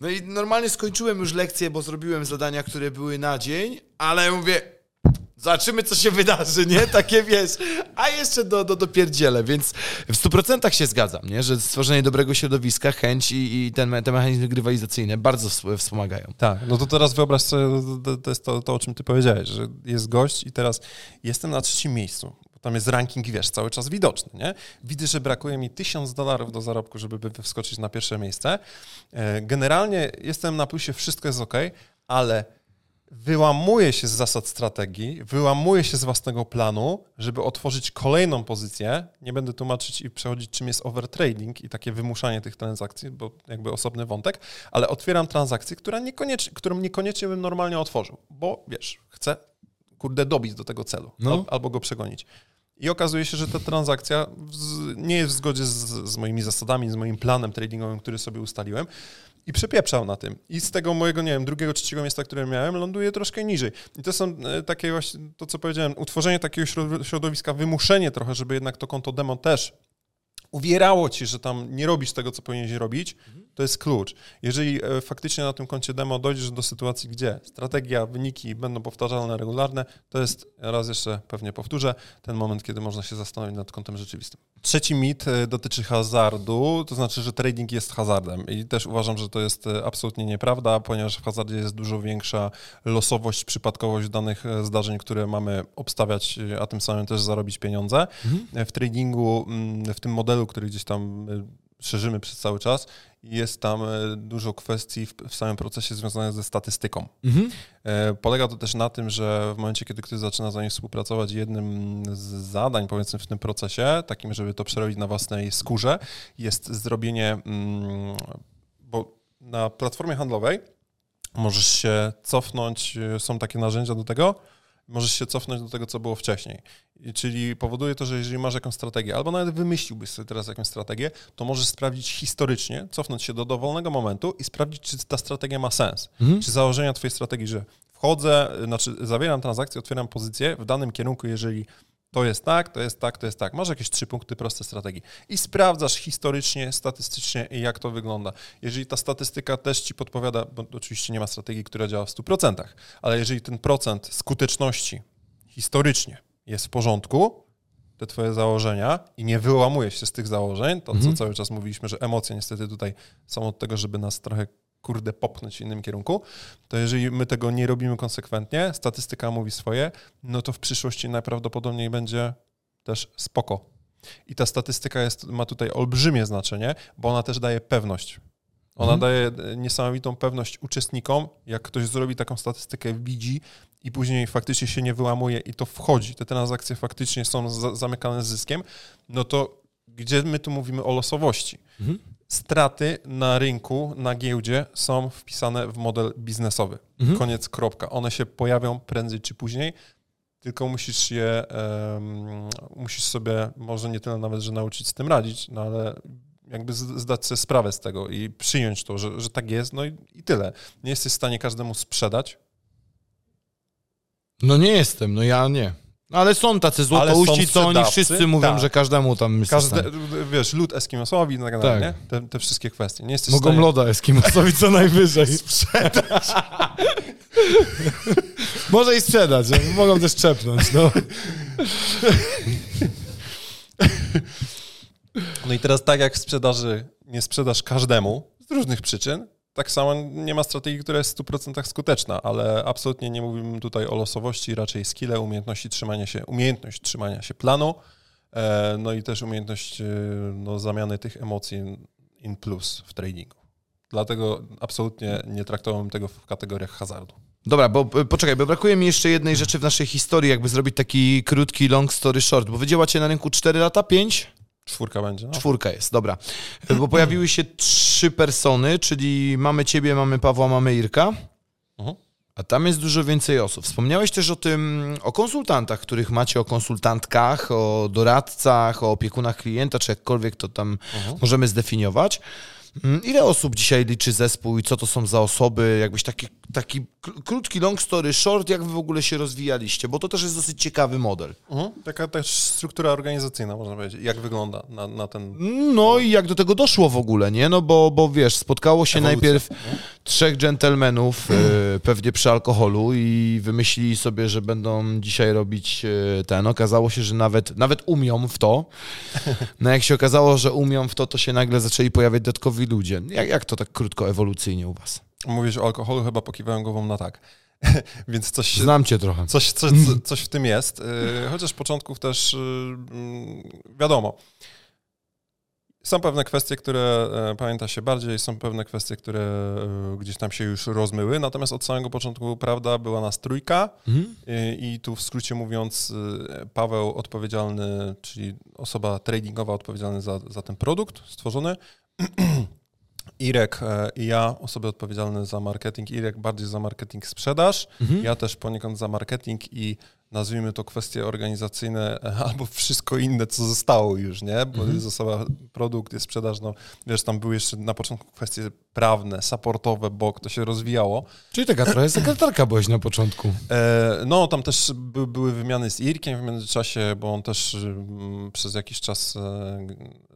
No i normalnie skończyłem już lekcję, bo zrobiłem zadania, które były na dzień, ale mówię, Zobaczymy, co się wydarzy, nie? <laughs> Takie wiesz. A jeszcze do, do, do pierdziele, więc w 100% się zgadzam, nie? Że stworzenie dobrego środowiska, chęć i, i ten, te mechanizmy grywalizacyjne bardzo wspomagają. Tak, no to teraz wyobraź sobie, to jest to, to, o czym ty powiedziałeś, że jest gość i teraz jestem na trzecim miejscu. Tam jest ranking, wiesz, cały czas widoczny, nie? Widzę, że brakuje mi tysiąc dolarów do zarobku, żeby wskoczyć na pierwsze miejsce. E, generalnie jestem na plusie, wszystko jest ok, ale wyłamuje się z zasad strategii, wyłamuje się z własnego planu, żeby otworzyć kolejną pozycję. Nie będę tłumaczyć i przechodzić, czym jest overtrading i takie wymuszanie tych transakcji, bo jakby osobny wątek, ale otwieram transakcję, która niekoniecznie, którą niekoniecznie bym normalnie otworzył, bo wiesz, chcę, kurde, dobić do tego celu no. albo go przegonić. I okazuje się, że ta transakcja nie jest w zgodzie z, z moimi zasadami, z moim planem tradingowym, który sobie ustaliłem i przepieprzał na tym. I z tego mojego, nie wiem, drugiego, trzeciego miejsca, które miałem, ląduje troszkę niżej. I to są e, takie właśnie, to co powiedziałem, utworzenie takiego środowiska, wymuszenie trochę, żeby jednak to konto demo też uwierało ci, że tam nie robisz tego, co powinieneś robić, to jest klucz. Jeżeli e, faktycznie na tym koncie demo dojdziesz do sytuacji, gdzie strategia, wyniki będą powtarzalne, regularne, to jest, raz jeszcze pewnie powtórzę, ten moment, kiedy można się zastanowić nad kontem rzeczywistym. Trzeci mit e, dotyczy hazardu, to znaczy, że trading jest hazardem i też uważam, że to jest e, absolutnie nieprawda, ponieważ w hazardzie jest dużo większa losowość, przypadkowość danych zdarzeń, które mamy obstawiać, a tym samym też zarobić pieniądze. Mhm. W tradingu, mm, w tym modelu, który gdzieś tam szerzymy przez cały czas i jest tam e, dużo kwestii w, w samym procesie związanych ze statystyką. Mhm. E, polega to też na tym, że w momencie, kiedy ktoś zaczyna z nami współpracować, jednym z zadań, powiedzmy, w tym procesie, takim, żeby to przerobić na własnej skórze, jest zrobienie, mm, bo na platformie handlowej możesz się cofnąć, e, są takie narzędzia do tego, możesz się cofnąć do tego, co było wcześniej. Czyli powoduje to, że jeżeli masz jakąś strategię, albo nawet wymyśliłbyś sobie teraz jakąś strategię, to możesz sprawdzić historycznie, cofnąć się do dowolnego momentu i sprawdzić, czy ta strategia ma sens. Mhm. Czy założenia twojej strategii, że wchodzę, znaczy zawieram transakcję, otwieram pozycję w danym kierunku, jeżeli to jest tak, to jest tak, to jest tak. Masz jakieś trzy punkty proste strategii i sprawdzasz historycznie, statystycznie, jak to wygląda. Jeżeli ta statystyka też ci podpowiada, bo oczywiście nie ma strategii, która działa w 100%, ale jeżeli ten procent skuteczności historycznie jest w porządku, te twoje założenia i nie wyłamujesz się z tych założeń, to Mhm. co cały czas mówiliśmy, że emocje niestety tutaj są od tego, żeby nas trochę kurde popchnąć w innym kierunku, to jeżeli my tego nie robimy konsekwentnie, statystyka mówi swoje, no to w przyszłości najprawdopodobniej będzie też spoko. I ta statystyka jest, ma tutaj olbrzymie znaczenie, bo ona też daje pewność. Ona Mhm. daje e, niesamowitą pewność uczestnikom, jak ktoś zrobi taką statystykę, widzi i później faktycznie się nie wyłamuje i to wchodzi, te transakcje faktycznie są za, zamykane z zyskiem, no to gdzie my tu mówimy o losowości? Mhm. Straty na rynku, na giełdzie są wpisane w model biznesowy. Mhm. Koniec, kropka. One się pojawią prędzej czy później, tylko musisz je, em, musisz sobie może nie tyle nawet, że nauczyć z tym radzić, no ale jakby zdać sobie sprawę z tego i przyjąć to, że, że tak jest, no i, i tyle. Nie jesteś w stanie każdemu sprzedać, No nie jestem, no ja nie. Ale są tacy złotouści, co oni wszyscy mówią, tak. że każdemu tam jest Każde, wiesz, lud eskimosowi tak dalej, nie? Te, te wszystkie kwestie. Nie jesteś Mogą stanie... loda Eskimosowi co najwyżej. <laughs> <laughs> Może i sprzedać, no, mogą też czepnąć, no. No i teraz tak jak w sprzedaży nie sprzedasz każdemu z różnych przyczyn, tak samo nie ma strategii, która jest w 100% skuteczna, ale absolutnie nie mówimy tutaj o losowości, raczej skille, umiejętności trzymania się, umiejętność trzymania się planu, e, no i też umiejętność e, no, zamiany tych emocji in plus w tradingu. Dlatego absolutnie nie traktowałem tego w kategoriach hazardu. Dobra, bo e, poczekaj, bo brakuje mi jeszcze jednej rzeczy w naszej historii, jakby zrobić taki krótki long story short, bo wy działacie na rynku 4 lata, 5? Czwórka będzie, no. Czwórka jest, dobra. Bo pojawiły się trzy persony, czyli mamy ciebie, mamy Pawła, mamy Irka. Mhm. A tam jest dużo więcej osób. Wspomniałeś też o tym, o konsultantach, których macie, o konsultantkach, o doradcach, o opiekunach klienta, czy jakkolwiek to tam Mhm. możemy zdefiniować. Mm, Ile osób dzisiaj liczy zespół i co to są za osoby? Jakbyś taki, taki krótki long story short, jak wy w ogóle się rozwijaliście? Bo to też jest dosyć ciekawy model. Mhm. Taka też struktura organizacyjna, można powiedzieć. Jak wygląda na, na ten... No i jak do tego doszło w ogóle, nie? No bo, bo wiesz, spotkało się Ewolucja, najpierw trzech dżentelmenów, e, pewnie przy alkoholu i wymyślili sobie, że będą dzisiaj robić e, ten. Okazało się, że nawet, nawet umią w to. No jak się okazało, że umią w to, to się nagle zaczęli pojawiać dodatkowi ludzie. Jak, jak to tak krótko ewolucyjnie u was? Mówisz o alkoholu, chyba pokiwałem głową na tak. <laughs> Więc coś, Znam cię trochę. coś, coś, coś w tym jest. Yy, Chociaż początków też yy, mm, wiadomo. Są pewne kwestie, które e, pamięta się bardziej, są pewne kwestie, które e, gdzieś tam się już rozmyły, natomiast od samego początku prawda była nas trójka Mhm. i, tu w skrócie mówiąc e, Paweł odpowiedzialny, czyli osoba tradingowa odpowiedzialny za, za ten produkt stworzony, <clears throat> Irek e, i ja, osoby odpowiedzialne za marketing, Irek bardziej za marketing sprzedaż, Mhm. ja też poniekąd za marketing i nazwijmy to kwestie organizacyjne <laughs> albo wszystko inne, co zostało już, nie? Bo jest osoba, produkt, jest sprzedaż, no wiesz, tam były jeszcze na początku kwestie prawne, supportowe, bo to się rozwijało. Czyli taka trochę sekretarka byłeś na początku. <laughs> E, No, tam też by, były wymiany z Irkiem w międzyczasie, bo on też mm, przez jakiś czas e,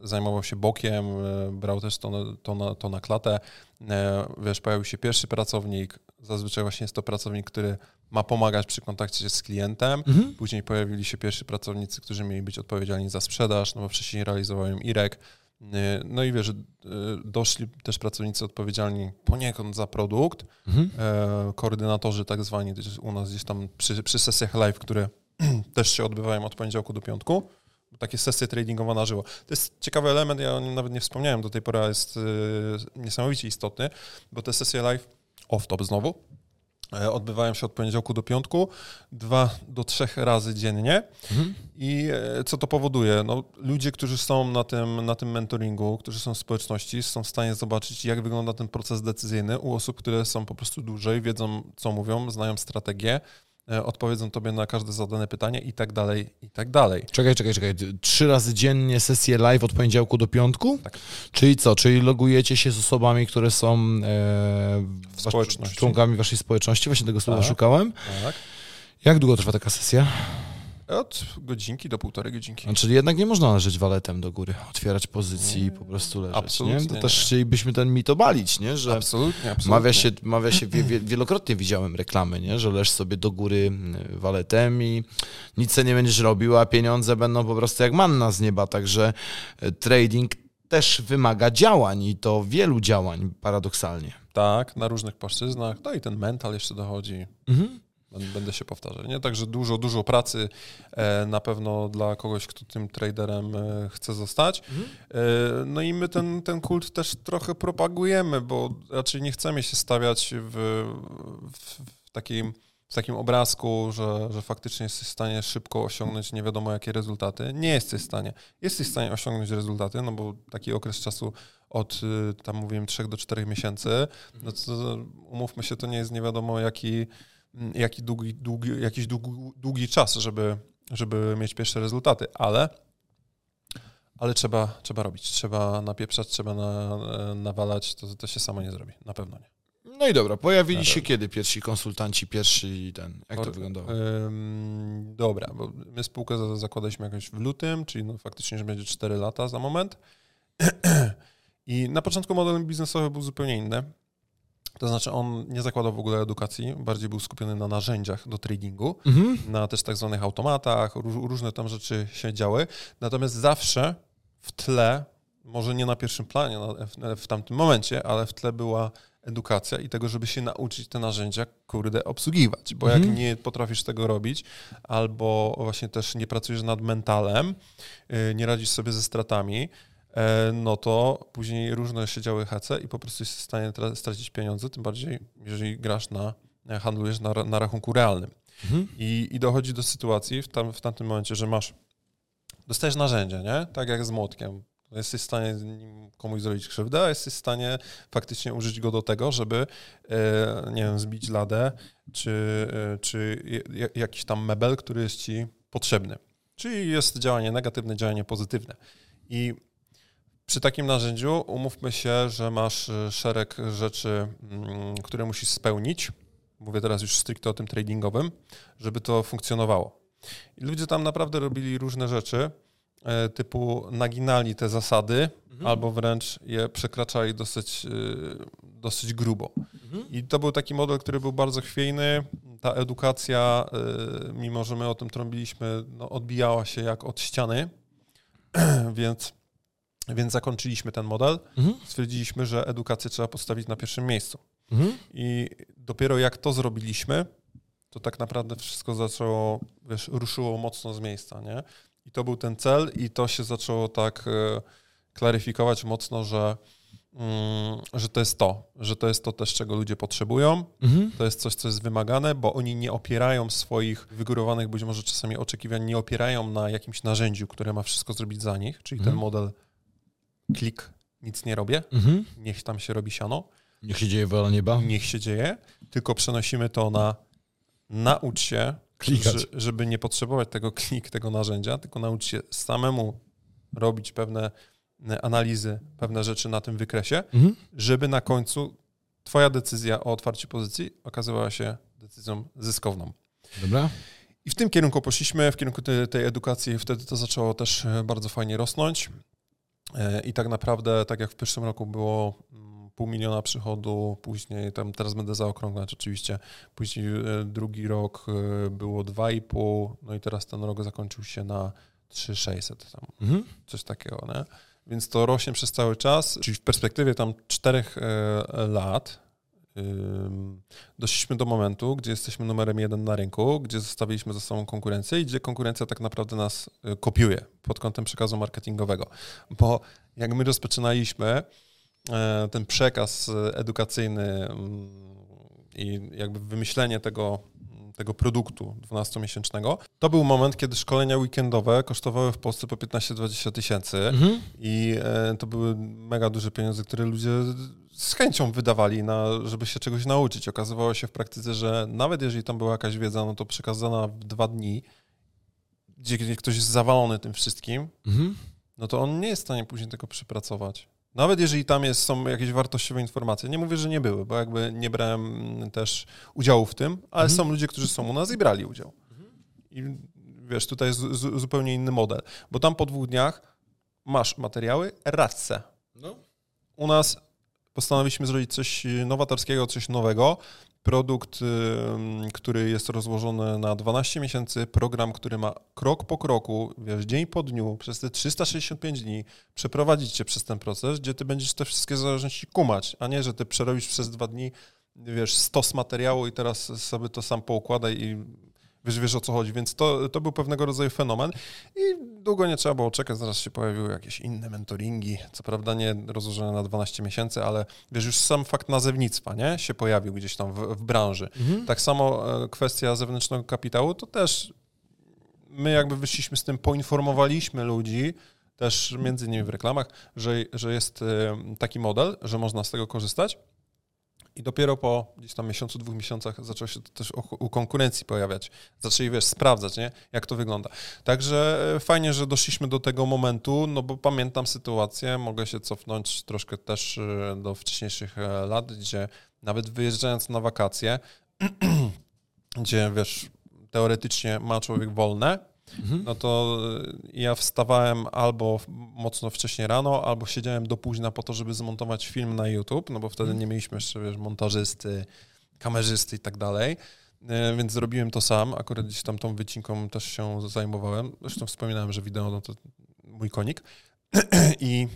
zajmował się bokiem, e, brał też to, na- to, na, to na klatę. E, Wiesz, pojawił się pierwszy pracownik, zazwyczaj właśnie jest to pracownik, który ma pomagać przy kontakcie z klientem. Mhm. Później pojawili się pierwsi pracownicy, którzy mieli być odpowiedzialni za sprzedaż, no bo wcześniej realizował ją Irek. E, No i wiesz, że, e, doszli też pracownicy odpowiedzialni poniekąd za produkt, Mhm. e, koordynatorzy tak zwani, u nas gdzieś tam przy, przy sesjach live, które <clears throat> też się odbywają od poniedziałku do piątku. Takie sesje tradingowe na żywo. To jest ciekawy element, ja o nim nawet nie wspomniałem do tej pory, jest e, niesamowicie istotny, bo te sesje live, off-top znowu, odbywają się od poniedziałku do piątku, dwa do trzech razy dziennie. Mhm. I e, co to powoduje? No, ludzie, którzy są na tym, na tym mentoringu, którzy są w społeczności, są w stanie zobaczyć, jak wygląda ten proces decyzyjny u osób, które są po prostu dłużej, wiedzą, co mówią, znają strategię, e, odpowiedzą tobie na każde zadane pytanie i tak dalej, i tak dalej. Czekaj, czekaj, czekaj. Trzy razy dziennie sesje live od poniedziałku do piątku? Tak. Czyli co? Czyli logujecie się z osobami, które są e, członkami waszej społeczności? Właśnie tego słowa Tak. szukałem. Tak. Jak długo trwa taka sesja? Od godzinki do półtorej godzinki. No, czyli jednak nie można leżeć waletem do góry, otwierać pozycji i po prostu leżeć, Absolutnie nie? To też chcielibyśmy ten mit obalić, nie? Że Absolutnie, absolutnie. mawia się, mawia się wie, wie, wielokrotnie widziałem reklamy, nie? Że leż sobie do góry waletem i nic nie będziesz robił, a pieniądze będą po prostu jak manna z nieba, także y, trading też wymaga działań i to wielu działań paradoksalnie. Tak, na różnych płaszczyznach. No i ten mental jeszcze dochodzi. Mhm. Bę- Będę się powtarzać. Nie? Także dużo, dużo pracy e, na pewno dla kogoś, kto tym traderem e, chce zostać. E, no i my ten, ten kult też trochę propagujemy, bo raczej nie chcemy się stawiać w, w, w takim w takim obrazku, że, że faktycznie jesteś w stanie szybko osiągnąć nie wiadomo jakie rezultaty. Nie jesteś w stanie. Jesteś w stanie osiągnąć rezultaty, no bo taki okres czasu od y, tam mówiłem 3 do 4 miesięcy, no to umówmy się, to nie jest nie wiadomo jaki, jaki długi, długi, jakiś długi, długi czas, żeby, żeby mieć pierwsze rezultaty, ale ale trzeba, trzeba robić, trzeba napieprzać, trzeba na, nawalać, to, to się samo nie zrobi, na pewno nie. No i dobra, pojawili się kiedy pierwsi konsultanci, pierwszy ten, jak to wyglądało? Ym, dobra, bo my spółkę za- zakładaliśmy jakoś w lutym, czyli no faktycznie, że będzie 4 lata za moment. <clears throat> I na początku model biznesowy był zupełnie inny. To znaczy on nie zakładał w ogóle edukacji, bardziej był skupiony na narzędziach do tradingu, Mhm. na też tak zwanych automatach, ró- różne tam rzeczy się działy. Natomiast zawsze w tle, może nie na pierwszym planie na, w, tamtym momencie, ale w tle była edukacja i tego, żeby się nauczyć te narzędzia, kurde, obsługiwać. Bo jak Mhm. nie potrafisz tego robić, albo właśnie też nie pracujesz nad mentalem, yy, nie radzisz sobie ze stratami, no to później różne się działy hece i po prostu jesteś w stanie tra- stracić pieniądze, tym bardziej jeżeli grasz na, e, handlujesz na, na rachunku realnym. Mhm. I, I dochodzi do sytuacji w, tam, w tamtym momencie, że masz, dostajesz narzędzie, nie? Tak jak z młotkiem. Jesteś w stanie komuś zrobić krzywdę, a jesteś w stanie faktycznie użyć go do tego, żeby, e, nie wiem, zbić ladę, czy, e, czy jakiś tam mebel, który jest ci potrzebny. Czyli jest działanie negatywne, działanie pozytywne. I przy takim narzędziu umówmy się, że masz e, szereg rzeczy, mm, które musisz spełnić. Mówię teraz już stricte o tym tradingowym, żeby to funkcjonowało. I ludzie tam naprawdę robili różne rzeczy, e, typu naginali te zasady, albo wręcz je przekraczali dosyć, e, dosyć grubo. I to był taki model, który był bardzo chwiejny. Ta edukacja, mimo że my o tym trąbiliśmy, no, odbijała się jak od ściany, <clears throat> więc, więc zakończyliśmy ten model. Mhm. Stwierdziliśmy, że edukację trzeba postawić na pierwszym miejscu. Mhm. I dopiero jak to zrobiliśmy, to tak naprawdę wszystko zaczęło, wiesz, ruszyło mocno z miejsca, nie? I to był ten cel i to się zaczęło tak e, klaryfikować mocno, że, mm, że to jest to, że to jest to też, czego ludzie potrzebują, Mhm. to jest coś, co jest wymagane, bo oni nie opierają swoich wygórowanych być może czasami oczekiwań, nie opierają na jakimś narzędziu, które ma wszystko zrobić za nich, czyli ten Mhm. model klik, nic nie robię, Mhm. niech tam się robi siano, Niech się dzieje wola nieba. niech się dzieje, tylko przenosimy to na naucz się, Klikać. że- żeby nie potrzebować tego <laughs> klik, tego narzędzia, tylko naucz się samemu robić pewne e, analizy, pewne rzeczy na tym wykresie, Mhm. żeby na końcu twoja decyzja o otwarciu pozycji okazywała się decyzją zyskowną. Dobra. I w tym kierunku poszliśmy, w kierunku tej, tej edukacji, wtedy to zaczęło też e, bardzo fajnie rosnąć. E, I tak naprawdę, tak jak w pierwszym roku było mm, pół miliona przychodu, później tam teraz będę zaokrąglać oczywiście, później e, drugi rok e, było 2,5, no i teraz ten rok zakończył się na 3,600 tam Mhm. coś takiego, nie? Więc to rośnie przez cały czas, czyli w perspektywie tam czterech e, lat ym, doszliśmy do momentu, gdzie jesteśmy numerem jeden na rynku, gdzie zostawiliśmy za sobą konkurencję i gdzie konkurencja tak naprawdę nas e, kopiuje pod kątem przekazu marketingowego. Bo jak my rozpoczynaliśmy e, ten przekaz e, edukacyjny mm, i jakby wymyślenie tego, tego produktu 12-miesięcznego, to był moment, kiedy szkolenia weekendowe kosztowały w Polsce po 15-20 tysięcy Mhm. i e, to były mega duże pieniądze, które ludzie z chęcią wydawali, na, żeby się czegoś nauczyć. Okazywało się w praktyce, że nawet jeżeli tam była jakaś wiedza, no to przekazana w dwa dni, gdzie ktoś jest zawalony tym wszystkim, Mhm. no to on nie jest w stanie później tego przepracować. Nawet jeżeli tam jest, są jakieś wartościowe informacje, nie mówię, że nie były, bo jakby nie brałem też udziału w tym, ale Mhm. są ludzie, którzy są u nas i brali udział. I Wiesz, tutaj jest zu- zupełnie inny model, bo tam po dwóch dniach masz materiały radce. No. U nas postanowiliśmy zrobić coś nowatorskiego, coś nowego. Produkt, ym, który jest rozłożony na 12 miesięcy, program, który ma krok po kroku, wiesz, dzień po dniu, przez te 365 dni przeprowadzić cię przez ten proces, gdzie ty będziesz te wszystkie zależności kumać, a nie, że ty przerobisz przez dwa dni, wiesz, stos materiału i teraz sobie to sam poukładaj i wiesz, wiesz o co chodzi, więc to, to był pewnego rodzaju fenomen i długo nie trzeba było czekać, zaraz się pojawiły jakieś inne mentoringi, co prawda nie rozłożone na 12 miesięcy, ale wiesz, już sam fakt nazewnictwa, nie, się pojawił gdzieś tam w, w branży. Tak samo e, kwestia zewnętrznego kapitału, to też my jakby wyszliśmy z tym, poinformowaliśmy ludzi, też między innymi w reklamach, że, że jest e, taki model, że można z tego korzystać. I dopiero po gdzieś tam miesiącu, dwóch miesiącach zaczęło się to też u- konkurencji pojawiać. Zaczęli, wiesz, sprawdzać, nie? jak to wygląda. Także e, fajnie, że doszliśmy do tego momentu, no bo pamiętam sytuację, mogę się cofnąć troszkę też e, do wcześniejszych e, lat, gdzie nawet wyjeżdżając na wakacje, <clears throat> gdzie, wiesz, teoretycznie ma człowiek wolne, no to y, ja wstawałem albo mocno wcześnie rano, albo siedziałem do późna po to, żeby zmontować film na YouTube, no bo wtedy nie mieliśmy jeszcze, wiesz, montażysty, kamerzysty i tak dalej. Y, Więc zrobiłem to sam, akurat gdzieś tam tą wycinką też się zajmowałem. Zresztą wspominałem, że wideo no to mój konik. <clears throat> I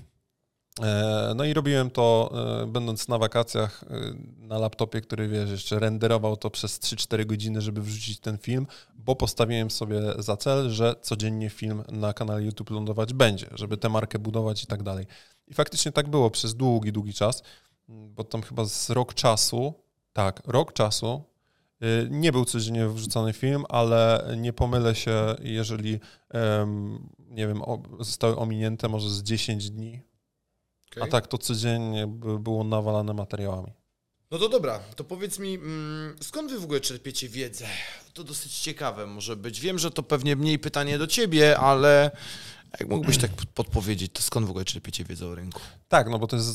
no i robiłem to, e, będąc na wakacjach e, na laptopie, który wiesz, jeszcze renderował to przez 3-4 godziny, żeby wrzucić ten film, bo postawiłem sobie za cel, że codziennie film na kanale YouTube lądować będzie, żeby tę markę budować i tak dalej. I faktycznie tak było przez długi, długi czas, bo tam chyba z rok czasu, tak, rok czasu nie był codziennie wrzucany film, ale nie pomylę się, jeżeli, nie wiem, zostały ominięte może z 10 dni, a tak to codziennie by było nawalane materiałami. No to dobra, to powiedz mi, mm, skąd wy w ogóle czerpiecie wiedzę? To dosyć ciekawe może być. Wiem, że to pewnie mniej pytanie do ciebie, ale jak mógłbyś tak podpowiedzieć, to skąd w ogóle czerpiecie wiedzę o rynku? Tak, no bo to jest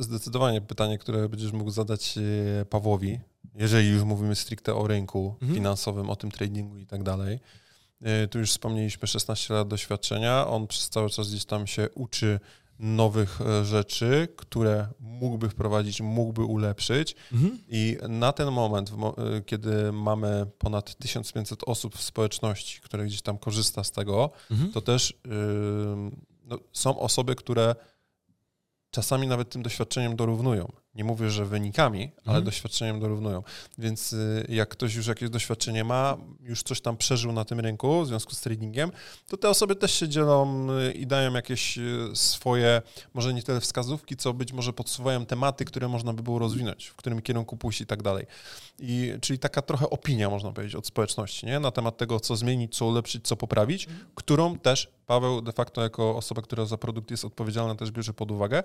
zdecydowanie pytanie, które będziesz mógł zadać e, Pawłowi, jeżeli już mówimy stricte o rynku finansowym, o tym tradingu i tak dalej. E, Tu już wspomnieliśmy 16 lat doświadczenia. On przez cały czas gdzieś tam się uczy nowych e, rzeczy, które mógłby wprowadzić, mógłby ulepszyć. I na ten moment, e, kiedy mamy ponad 1500 osób w społeczności, które gdzieś tam korzysta z tego, to też no, są osoby, które czasami nawet tym doświadczeniem dorównują. Nie mówię, że wynikami, ale doświadczeniem dorównują. Więc y, jak ktoś już jakieś doświadczenie ma, już coś tam przeżył na tym rynku w związku z tradingiem, to te osoby też się dzielą y, i dają jakieś y, swoje, może nie tyle wskazówki, co być może podsuwają tematy, które można by było rozwinąć, w którym kierunku pójść i tak dalej. I, czyli taka trochę opinia, można powiedzieć, od społeczności, nie? na temat tego, co zmienić, co ulepszyć, co poprawić, którą też Paweł de facto jako osoba, która za produkt jest odpowiedzialna, też bierze pod uwagę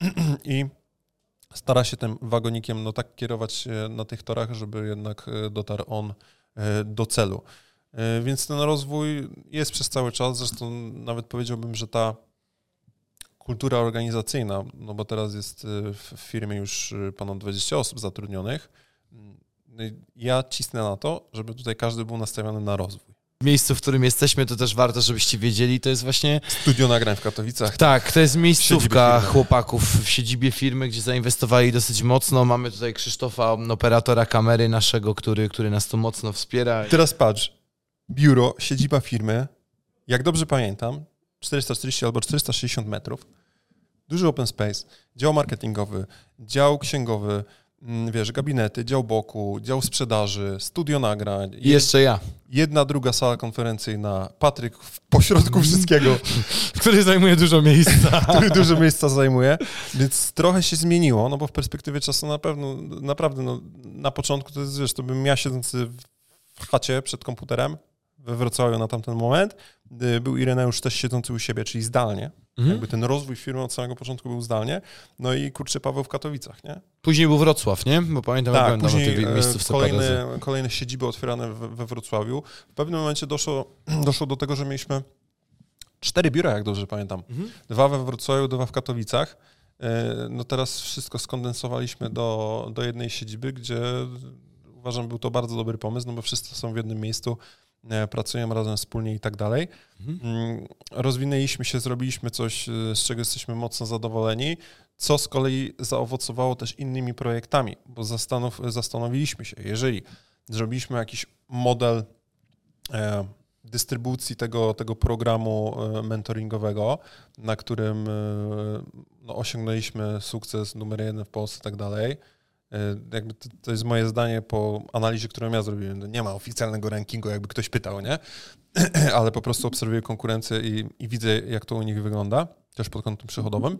<clears throat> i stara się tym wagonikiem no tak kierować e, na tych torach, żeby jednak e, dotarł on e, do celu. Więc ten rozwój jest przez cały czas, zresztą nawet powiedziałbym, że ta kultura organizacyjna, no bo teraz jest w firmie już ponad 20 osób zatrudnionych, no i ja cisnę na to, żeby tutaj każdy był nastawiony na rozwój. Miejscu, w którym jesteśmy, to też warto, żebyście wiedzieli, to jest właśnie Studio nagrań w Katowicach. Tak, to jest miejscówka chłopaków w siedzibie firmy, gdzie zainwestowali dosyć mocno. Mamy tutaj Krzysztofa, operatora kamery naszego, który, który nas tu mocno wspiera. Teraz patrz, biuro, siedziba firmy, jak dobrze pamiętam, 440 albo 460 metrów, duży open space, dział marketingowy, dział księgowy, wiesz, gabinety, dział boku, dział sprzedaży, studio nagrań, I jeszcze ja, jedna, druga sala konferencyjna, Patryk w pośrodku wszystkiego, <laughs> który zajmuje dużo miejsca. <laughs> który dużo miejsca zajmuje, więc trochę się zmieniło, no bo w perspektywie czasu na pewno, naprawdę, no, na początku to jest, wiesz, to bym ja siedzący w chacie przed komputerem we Wrocławiu na tamten moment, y, był Ireneusz też siedzący u siebie, czyli zdalnie, jakby ten rozwój firmy od samego początku był zdalnie, no i kurczę Paweł w Katowicach, nie? Później był Wrocław, nie? Bo pamiętam, jak Tak, tam później o tej miejscówce kolejne, kolejne siedziby otwierane we, we Wrocławiu. W pewnym momencie doszło, <clears throat> doszło do tego, że mieliśmy cztery biura, jak dobrze pamiętam. Mhm. Dwa we Wrocławiu, dwa w Katowicach. E, No teraz wszystko skondensowaliśmy do, do jednej siedziby, gdzie uważam, był to bardzo dobry pomysł, no bo wszyscy są w jednym miejscu e, pracujemy razem wspólnie i tak dalej. Mhm. Rozwinęliśmy się, zrobiliśmy coś, z czego jesteśmy mocno zadowoleni, co z kolei zaowocowało też innymi projektami, bo zastanów, zastanowiliśmy się, jeżeli zrobiliśmy jakiś model e, dystrybucji tego, tego programu e, mentoringowego, na którym e, no, osiągnęliśmy sukces numer jeden w Polsce i tak dalej. E, jakby to, to, jest moje zdanie po analizie, którą ja zrobiłem. No, nie ma oficjalnego rankingu, jakby ktoś pytał, nie? <clears throat> Ale po prostu obserwuję konkurencję i, i widzę, jak to u nich wygląda, też pod kątem przychodowym.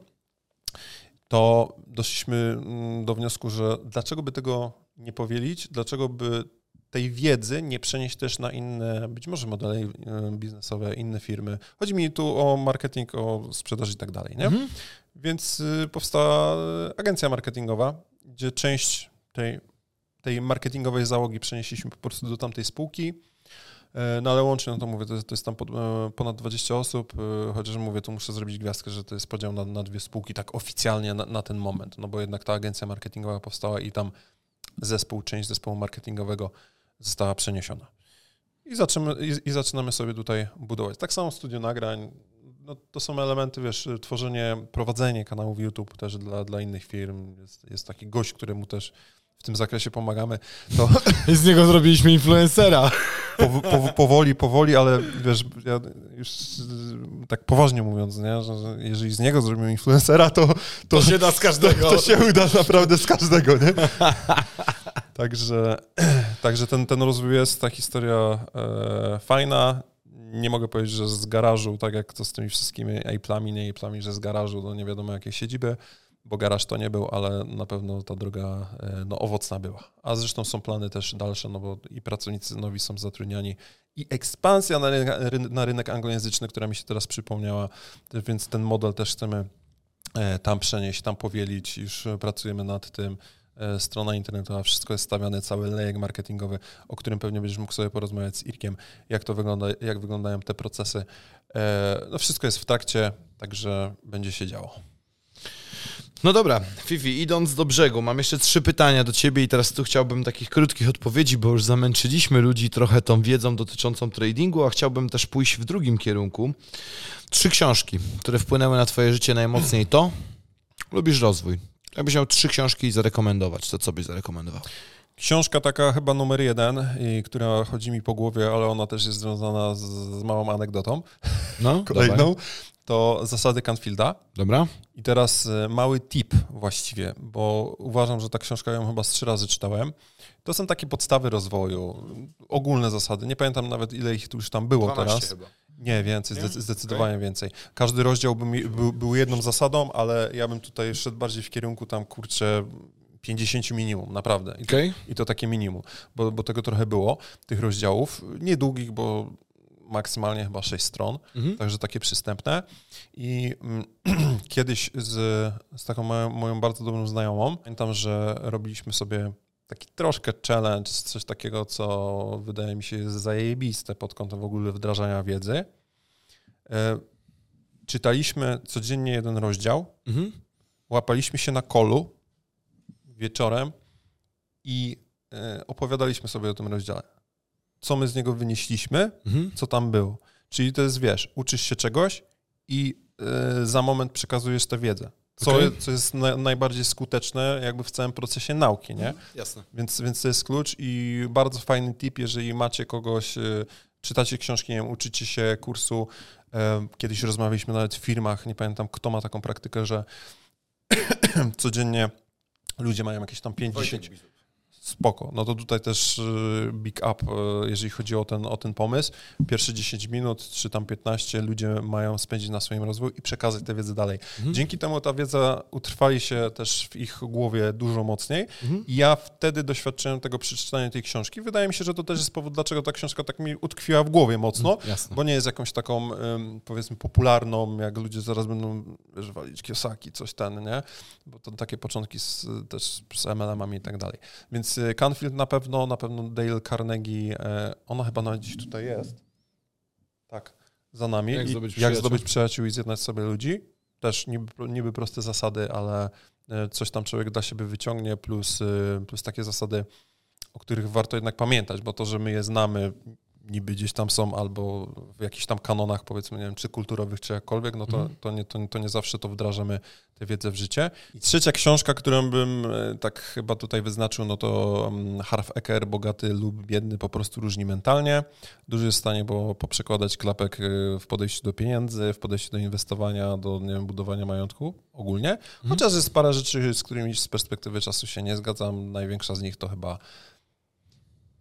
To doszliśmy mm, do wniosku, że dlaczego by tego nie powielić, dlaczego by tej wiedzy nie przenieść też na inne, być może modele e, biznesowe, inne firmy. Chodzi mi tu o marketing, o sprzedaż i tak dalej, nie? Mhm. Więc y, powstała agencja marketingowa, gdzie część tej, tej marketingowej załogi przenieśliśmy po prostu do tamtej spółki. E, no ale łącznie, no to mówię, to jest, to jest tam e, ponad 20 osób, chociaż mówię, tu muszę zrobić gwiazdkę, że to jest podział na, na dwie spółki tak oficjalnie na, na ten moment, no bo jednak ta agencja marketingowa powstała i tam zespół, część zespołu marketingowego została przeniesiona. I zaczynamy, i, i zaczynamy sobie tutaj budować. Tak samo studio nagrań, no, to są elementy, wiesz, tworzenie, prowadzenie kanałów YouTube też dla, dla innych firm. Jest, jest taki gość, któremu też w tym zakresie pomagamy. To <laughs> z niego zrobiliśmy influencera. Po, po, powoli, powoli, ale wiesz, ja już tak poważnie mówiąc, nie, że jeżeli z niego zrobimy influencera, to, to, to się da z każdego. To, to się uda naprawdę z każdego, nie? Także, <clears throat> także ten, ten rozwój jest, ta historia e, fajna. Nie mogę powiedzieć, że z garażu, tak jak to z tymi wszystkimi Apple'ami, nie Apple'ami, że z garażu do nie wiadomo jakiej siedziby, bo garaż to nie był, ale na pewno ta droga e, no, owocna była. A zresztą są plany też dalsze, no bo i pracownicy nowi są zatrudniani i ekspansja na rynek, na rynek anglojęzyczny, która mi się teraz przypomniała, więc ten model też chcemy e, tam przenieść, tam powielić, już pracujemy nad tym. E, strona internetowa, wszystko jest stawiane, cały lejek marketingowy, o którym pewnie będziesz mógł sobie porozmawiać z Irkiem, jak to wygląda, jak wyglądają te procesy. E, no wszystko jest w trakcie, także będzie się działo. No dobra, Fifi, idąc do brzegu, mam jeszcze trzy pytania do ciebie i teraz tu chciałbym takich krótkich odpowiedzi, bo już zamęczyliśmy ludzi trochę tą wiedzą dotyczącą tradingu, a chciałbym też pójść w drugim kierunku. Trzy książki, które wpłynęły na twoje życie najmocniej to lubisz rozwój. Jakbyś miał trzy książki zarekomendować, to co byś zarekomendował? Książka taka chyba numer jeden, i która chodzi mi po głowie, ale ona też jest związana z, z małą anegdotą. No, <laughs> kolejną. Dawaj. To zasady Canfielda. Dobra. I teraz e, mały tip właściwie, bo uważam, że ta książka ją chyba z trzy razy czytałem. To są takie podstawy rozwoju, ogólne zasady. Nie pamiętam nawet, ile ich tu już tam było teraz. Chyba. Nie, więcej, Nie? zdecydowanie okay. więcej. Każdy rozdział by był, był jedną zasadą, ale ja bym tutaj szedł bardziej w kierunku tam, kurczę, 50 minimum, naprawdę. I, okay. to, i to takie minimum, bo, bo tego trochę było, tych rozdziałów. Niedługich, bo maksymalnie chyba 6 stron, mhm. także takie przystępne. I mm, <clears throat> kiedyś z, z taką moją, moją bardzo dobrą znajomą, pamiętam, że robiliśmy sobie taki troszkę challenge, coś takiego, co wydaje mi się jest zajebiste pod kątem w ogóle wdrażania wiedzy. E, czytaliśmy codziennie jeden rozdział, mhm. łapaliśmy się na kolu wieczorem i e, opowiadaliśmy sobie o tym rozdziale. Co my z niego wynieśliśmy, mhm. co tam było. Czyli to jest, wiesz, uczysz się czegoś i e, za moment przekazujesz tę wiedzę co, okay. co jest na, najbardziej skuteczne jakby w całym procesie nauki, nie? Mhm, jasne. Więc, więc to jest klucz i bardzo fajny tip, jeżeli macie kogoś, y, czytacie książki, nie wiem, uczycie się kursu, kiedyś rozmawialiśmy nawet w firmach, nie pamiętam kto ma taką praktykę, że <coughs> codziennie ludzie mają jakieś tam 50, spoko. No to tutaj też y, big up, y, jeżeli chodzi o ten, o ten pomysł. Pierwsze 10 minut, czy tam 15 ludzie mają spędzić na swoim rozwoju i przekazać tę wiedzę dalej. Mhm. Dzięki temu ta wiedza utrwali się też w ich głowie dużo mocniej mhm. ja wtedy doświadczyłem tego przeczytania tej książki. Wydaje mi się, że to też jest powód, dlaczego ta książka tak mi utkwiła w głowie mocno, mhm, bo nie jest jakąś taką, powiedzmy, popularną, jak ludzie zaraz będą wiesz, walić Kiosaki, coś ten, nie? Bo to takie początki z, też z MLM-ami i tak dalej. Więc Y, Canfield na pewno, na pewno Dale Carnegie, e, ona chyba nawet gdzieś tutaj jest. Tak, za nami. Jak, zdobyć, jak zdobyć przyjaciół i zjednać sobie ludzi. Też niby, niby proste zasady, ale e, coś tam człowiek dla siebie wyciągnie, plus, y, plus takie zasady, o których warto jednak pamiętać, bo to, że my je znamy, niby gdzieś tam są, albo w jakichś tam kanonach, powiedzmy, nie wiem, czy kulturowych, czy jakkolwiek, no to, mhm. to, nie, to, to nie zawsze to wdrażamy tę wiedzę w życie. I trzecia książka, którą bym e, tak chyba tutaj wyznaczył, no to mm, Harf Eker, Bogaty lub Biedny, po prostu różni mentalnie. Duży jest w stanie bo poprzekładać klapek e, w podejściu do pieniędzy, w podejściu do inwestowania, do nie wiem, budowania majątku ogólnie. Mhm. Chociaż jest parę rzeczy, z którymi z perspektywy czasu się nie zgadzam. Największa z nich to chyba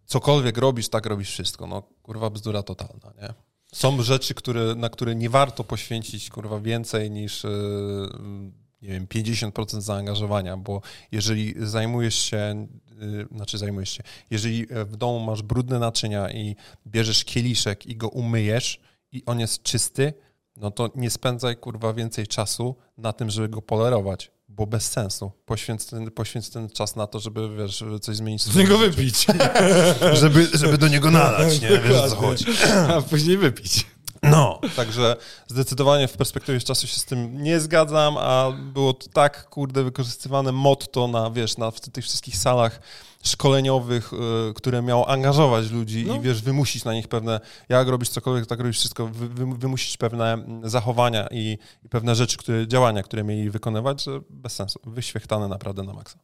cokolwiek robisz, tak robisz wszystko. No kurwa bzdura totalna, nie? Są rzeczy, które, na które nie warto poświęcić kurwa więcej niż e, nie wiem, 50% zaangażowania, bo jeżeli zajmujesz się, yy, znaczy zajmujesz się, jeżeli w domu masz brudne naczynia i bierzesz kieliszek i go umyjesz i on jest czysty, no to nie spędzaj kurwa więcej czasu na tym, żeby go polerować, bo bez sensu. Poświęć ten, poświęć ten czas na to, żeby wiesz, coś zmienić. Z niego wypić. <laughs> żeby, żeby do niego nalać, nie? Wiesz co chodzi. A później wypić. No, także zdecydowanie w perspektywie czasu się z tym nie zgadzam, a było to tak, kurde, wykorzystywane motto na, wiesz, na w tych wszystkich salach szkoleniowych, y, które miało angażować ludzi no. i wiesz, wymusić na nich pewne, jak robisz cokolwiek, tak robisz wszystko, wy, wy, wymusić pewne zachowania i, i, pewne rzeczy, które, działania, które mieli wykonywać, że bez sensu, wyświechtane naprawdę na maksa.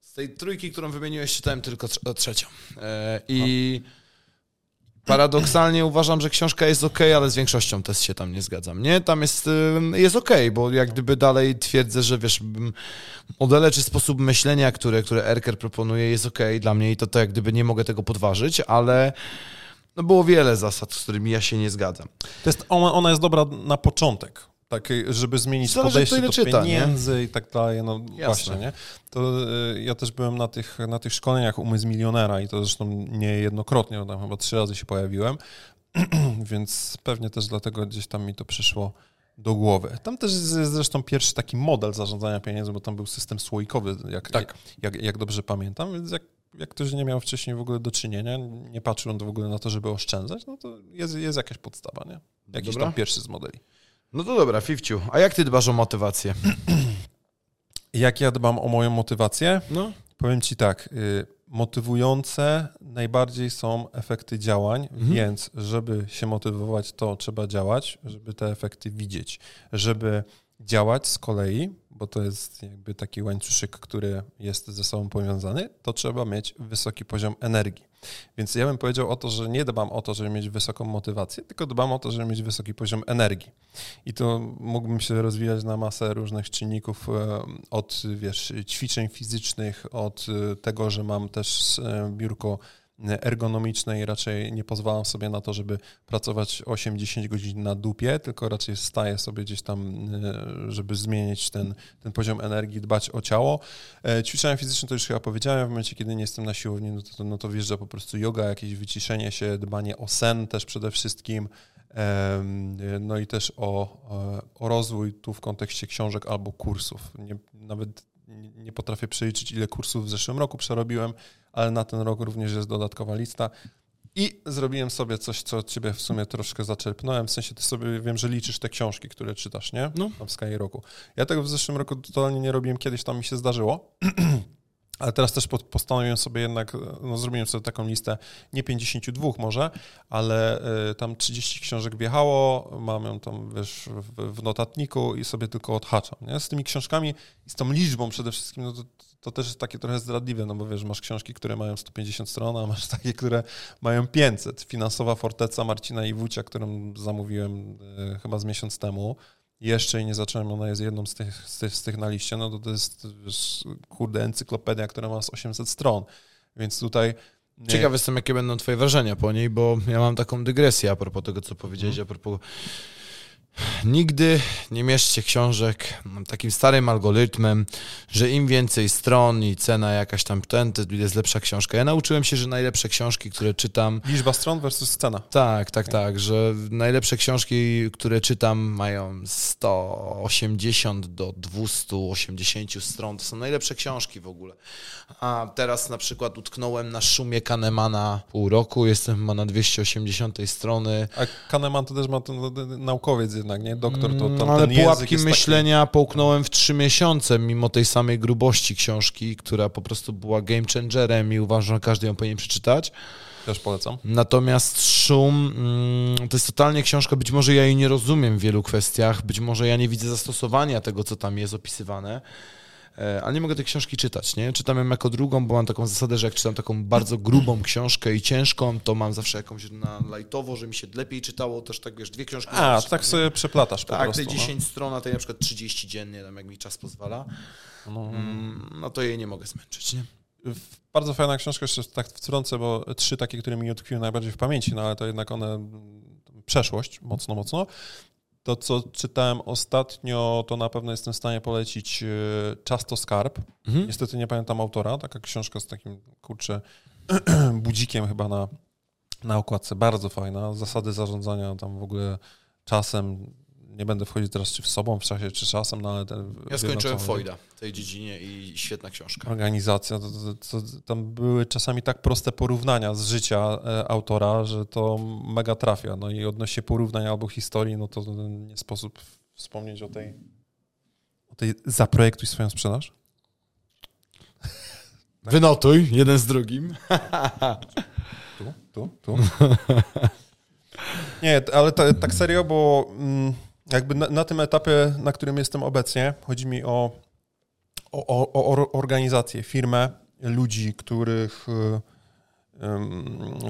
Z tej trójki, którą wymieniłeś, czytałem tylko trzecią. E, I... No paradoksalnie uważam, że książka jest ok, ale z większością też się tam nie zgadzam. Nie, tam jest, jest ok, bo jak gdyby dalej twierdzę, że wiesz, modele czy sposób myślenia, które, które Erker proponuje jest ok dla mnie i to, to jak gdyby nie mogę tego podważyć, ale no było wiele zasad, z którymi ja się nie zgadzam. To jest, ona, ona jest dobra na początek tak, żeby zmienić Zależy, podejście do czyta, pieniędzy nie? i tak dalej, no Jasne. właśnie, nie? To y, ja też byłem na tych, na tych szkoleniach Umysł Milionera i to zresztą niejednokrotnie, tam chyba trzy razy się pojawiłem, <clears throat> więc pewnie też dlatego gdzieś tam mi to przyszło do głowy. Tam też jest zresztą pierwszy taki model zarządzania pieniędzmi, bo tam był system słoikowy, jak, tak. jak, jak dobrze pamiętam, więc jak jak ktoś nie miał wcześniej w ogóle do czynienia, nie patrzył on w ogóle na to, żeby oszczędzać, no to jest, jest jakaś podstawa, nie? Jakiś Dobra. tam pierwszy z modeli. No to dobra, Fifciu. A jak ty dbasz o motywację? <clears throat> jak ja dbam o moją motywację? No. Powiem ci tak, y, motywujące najbardziej są efekty działań, mhm. więc żeby się motywować, to trzeba działać, żeby te efekty widzieć. Żeby działać z kolei, bo to jest jakby taki łańcuszek, który jest ze sobą powiązany, to trzeba mieć wysoki poziom energii. Więc ja bym powiedział o to, że nie dbam o to, żeby mieć wysoką motywację, tylko dbam o to, żeby mieć wysoki poziom energii. I to mógłbym się rozwijać na masę różnych czynników, e, od wiesz, ćwiczeń fizycznych, od e, tego, że mam też e, biurko ergonomicznej raczej nie pozwalam sobie na to, żeby pracować 8-10 godzin na dupie, tylko raczej staję sobie gdzieś tam, e, żeby zmienić ten, ten poziom energii, dbać o ciało. E, ćwiczenia fizyczne to już chyba powiedziałem, w momencie, kiedy nie jestem na siłowni, no to, no to wjeżdża po prostu yoga, jakieś wyciszenie się, dbanie o sen też przede wszystkim, no i też o, o rozwój tu w kontekście książek albo kursów. Nie, nawet nie potrafię przeliczyć, ile kursów w zeszłym roku przerobiłem, ale na ten rok również jest dodatkowa lista. I zrobiłem sobie coś, co od ciebie w sumie troszkę zaczerpnąłem. W sensie ty sobie wiem, że liczysz te książki, które czytasz, nie? No. w Sky roku. Ja tego w zeszłym roku totalnie nie robiłem, kiedyś tam mi się zdarzyło. <clears throat> Ale teraz też postanowiłem sobie jednak, no zrobiłem sobie taką listę, nie 52 może, ale y, tam 30 książek wjechało, mam ją tam, wiesz, w, notatniku i sobie tylko odhaczam, nie? Z tymi książkami i z tą liczbą przede wszystkim, no to, to też jest takie trochę zdradliwe, no bo wiesz, masz książki, które mają 150 stron, a masz takie, które mają 500. Finansowa Forteca Marcina Iwucia, którą zamówiłem y, chyba z miesiąc temu, jeszcze nie zacząłem, ona jest jedną z tych, z tych, z tych na liście, no to to jest kurde encyklopedia, która ma z 800 stron, więc tutaj... Nie... Ciekaw jestem, jakie będą twoje wrażenia po niej, bo ja mam taką dygresję a propos tego, co powiedziałeś, hmm. a propos Nigdy nie mieszcie książek takim starym algorytmem, że im więcej stron i cena jakaś tam ten, to jest lepsza książka. Ja nauczyłem się, że najlepsze książki, które czytam... Liczba stron versus cena. Tak, tak, tak, że najlepsze książki, które czytam mają 180 do 280 stron. To są najlepsze książki w ogóle. A teraz na przykład utknąłem na szumie Kahnemana pół roku, jestem ma na 280 strony. A Kahneman to też ma ten naukowiec jednak, nie? Doktor to tam Ale pułapki myślenia taki... połknąłem w trzy miesiące, mimo tej samej grubości książki, która po prostu była game changerem i uważam, że każdy ją powinien przeczytać. Też polecam. Natomiast Szum mm, to jest totalnie książka, być może ja jej nie rozumiem w wielu kwestiach, być może ja nie widzę zastosowania tego, co tam jest opisywane, ale nie mogę tej książki czytać, nie? Czytam ją jako drugą, bo mam taką zasadę, że jak czytam taką bardzo grubą książkę i ciężką, to mam zawsze jakąś na lightowo, że mi się lepiej czytało, też tak, wiesz, dwie książki. A, tak nie? sobie przeplatasz po Tak, prostu. te no. 10 stron, a tej na przykład 30 dziennie, tam jak mi czas pozwala, No. mm, no to jej nie mogę zmęczyć, nie? Bardzo fajna książka, jeszcze tak wtrącę, bo trzy takie, które mi utkwiły najbardziej w pamięci, no ale to jednak one mm, przeszłość, mocno, mocno. To, co czytałem ostatnio, to na pewno jestem w stanie polecić e, Czas to skarb. Mhm. Niestety nie pamiętam autora, taka książka z takim, kurczę, <clears throat> budzikiem chyba na, na okładce, bardzo fajna. Zasady zarządzania tam w ogóle czasem, nie będę wchodzić teraz czy w sobą w czasie, czy czasem, no ale... Ten, Ja skończyłem Foyda w tej dziedzinie i świetna książka. organizacja. To, to, to, tam były czasami tak proste porównania z życia e, autora, że to mega trafia. No i odnośnie porównań albo historii, no to nie sposób wspomnieć o tej, o tej zaprojektuj swoją sprzedaż. <laughs> Wynotuj, jeden z drugim. <laughs> Tu, tu, tu. Nie, ale ta, tak serio, bo mm, jakby na, na tym etapie, na którym jestem obecnie, chodzi mi o, o, o, o or- organizację, firmę, ludzi, których,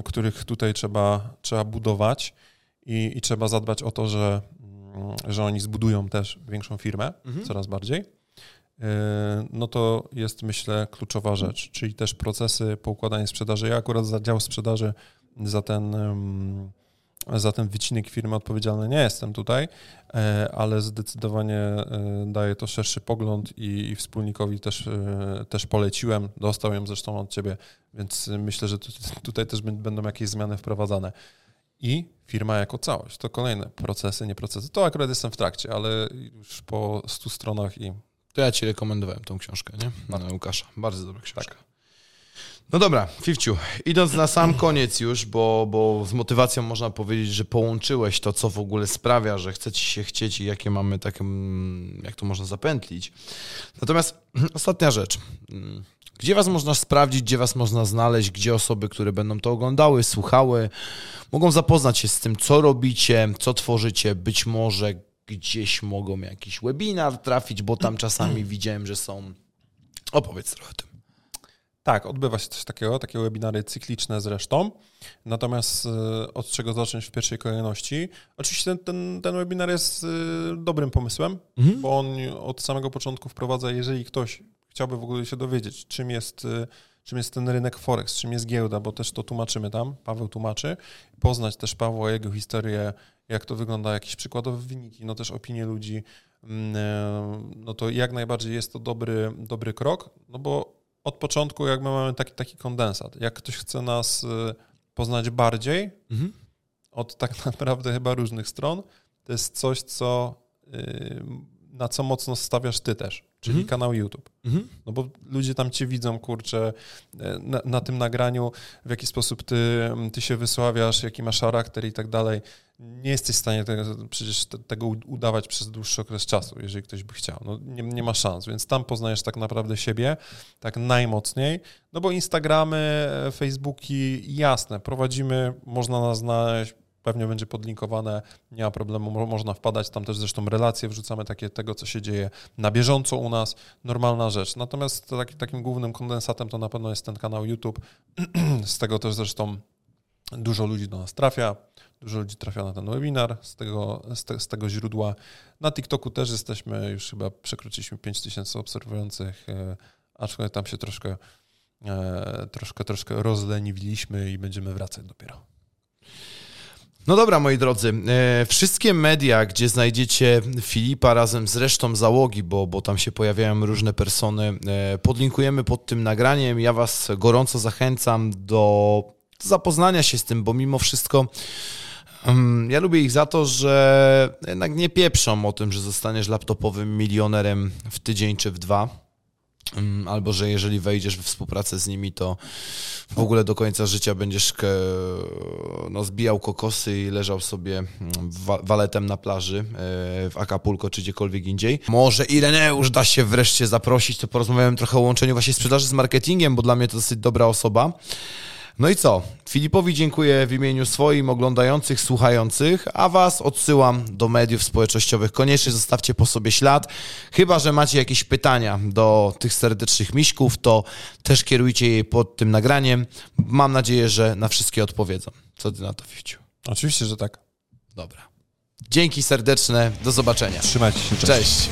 których tutaj trzeba, trzeba budować i, i trzeba zadbać o to, że, mm, że oni zbudują też większą firmę, Mhm. coraz bardziej. Y, No to jest, myślę, kluczowa rzecz, czyli też procesy poukładania sprzedaży. Ja akurat za dział sprzedaży, za ten, ym, za ten wycinek firmy odpowiedzialny nie jestem tutaj, e, ale zdecydowanie e, daje to szerszy pogląd i, wspólnikowi też, e, też poleciłem. Dostał ją zresztą od ciebie, więc myślę, że tu, tutaj też bę- będą jakieś zmiany wprowadzane. I firma jako całość. To kolejne procesy, nie procesy. To akurat jestem w trakcie, ale już po 100 stronach i To ja ci rekomendowałem tą książkę, nie? Na Łukasza. Bardzo dobra książka. No dobra, Fifciu, idąc na sam koniec już, bo, bo z motywacją można powiedzieć, że połączyłeś to, co w ogóle sprawia, że chce ci się chcieć i jakie mamy takie, mm, jak to można zapętlić. Natomiast <clears throat> ostatnia rzecz. Mm, Gdzie was można sprawdzić, gdzie was można znaleźć, gdzie osoby, które będą to oglądały, słuchały, mogą zapoznać się z tym, co robicie, co tworzycie, być może gdzieś mogą jakiś webinar trafić, bo tam czasami widziałem, że są. Opowiedz trochę o tym. Tak, odbywa się coś takiego, takie webinary cykliczne zresztą. Natomiast e, od czego zacząć w pierwszej kolejności? Oczywiście ten, ten, ten webinar jest e, dobrym pomysłem, Mhm. bo on od samego początku wprowadza, jeżeli ktoś chciałby w ogóle się dowiedzieć, czym jest, e, czym jest ten rynek Forex, czym jest giełda, bo też to tłumaczymy tam, Paweł tłumaczy, poznać też Pawła, jego historię, jak to wygląda, jakieś przykładowe wyniki, no też opinie ludzi, mm, no to jak najbardziej jest to dobry, dobry krok, no bo od początku jakby mamy taki, taki kondensat. Jak ktoś chce nas y, poznać bardziej, Mhm. od tak <laughs> naprawdę chyba różnych stron, to jest coś, co, y, na co mocno stawiasz ty też, czyli Mhm. kanał YouTube. Mhm. No bo ludzie tam cię widzą, kurczę, e, na, na tym nagraniu, w jaki sposób ty, ty się wysławiasz, jaki masz charakter i tak dalej. Nie jesteś w stanie tego, przecież te, tego udawać przez dłuższy okres czasu, jeżeli ktoś by chciał. No, nie, nie ma szans, więc tam poznajesz tak naprawdę siebie, tak najmocniej. No bo Instagramy, Facebooki, jasne, prowadzimy, można nas znaleźć, pewnie będzie podlinkowane, nie ma problemu, mo- można wpadać, tam też zresztą relacje wrzucamy takie tego, co się dzieje na bieżąco u nas, normalna rzecz. Natomiast taki, takim głównym kondensatem to na pewno jest ten kanał YouTube, <clears throat> z tego też zresztą dużo ludzi do nas trafia, dużo ludzi trafia na ten webinar z tego, z, te, z tego źródła. Na TikToku też jesteśmy, już chyba przekroczyliśmy 5000 obserwujących, e, aczkolwiek tam się troszkę, e, troszkę, troszkę rozleniwiliśmy i będziemy wracać dopiero. No dobra, moi drodzy, e, wszystkie media, gdzie znajdziecie Filipa razem z resztą załogi, bo, bo tam się pojawiają różne persony, podlinkujemy pod tym nagraniem. Ja Was gorąco zachęcam do zapoznania się z tym, bo mimo wszystko ja lubię ich za to, że jednak nie pieprzą o tym, że zostaniesz laptopowym milionerem w tydzień czy w dwa. Albo że jeżeli wejdziesz we współpracę z nimi, to w ogóle do końca życia będziesz no, zbijał kokosy i leżał sobie mm, wa waletem na plaży e, w Acapulco czy gdziekolwiek indziej. Może Ireneusz da się wreszcie zaprosić, to porozmawiałem trochę o łączeniu właśnie sprzedaży z marketingiem, bo dla mnie to dosyć dobra osoba. No i co? Filipowi dziękuję w imieniu swoim, oglądających, słuchających, a Was odsyłam do mediów społecznościowych. Koniecznie zostawcie po sobie ślad. Chyba, że macie jakieś pytania do tych serdecznych miśków, to też kierujcie je pod tym nagraniem. Mam nadzieję, że na wszystkie odpowiedzą. Co Ty na to, Fiwciu? Oczywiście, że tak. Dobra. Dzięki serdeczne, do zobaczenia. Trzymajcie się, cześć. Cześć.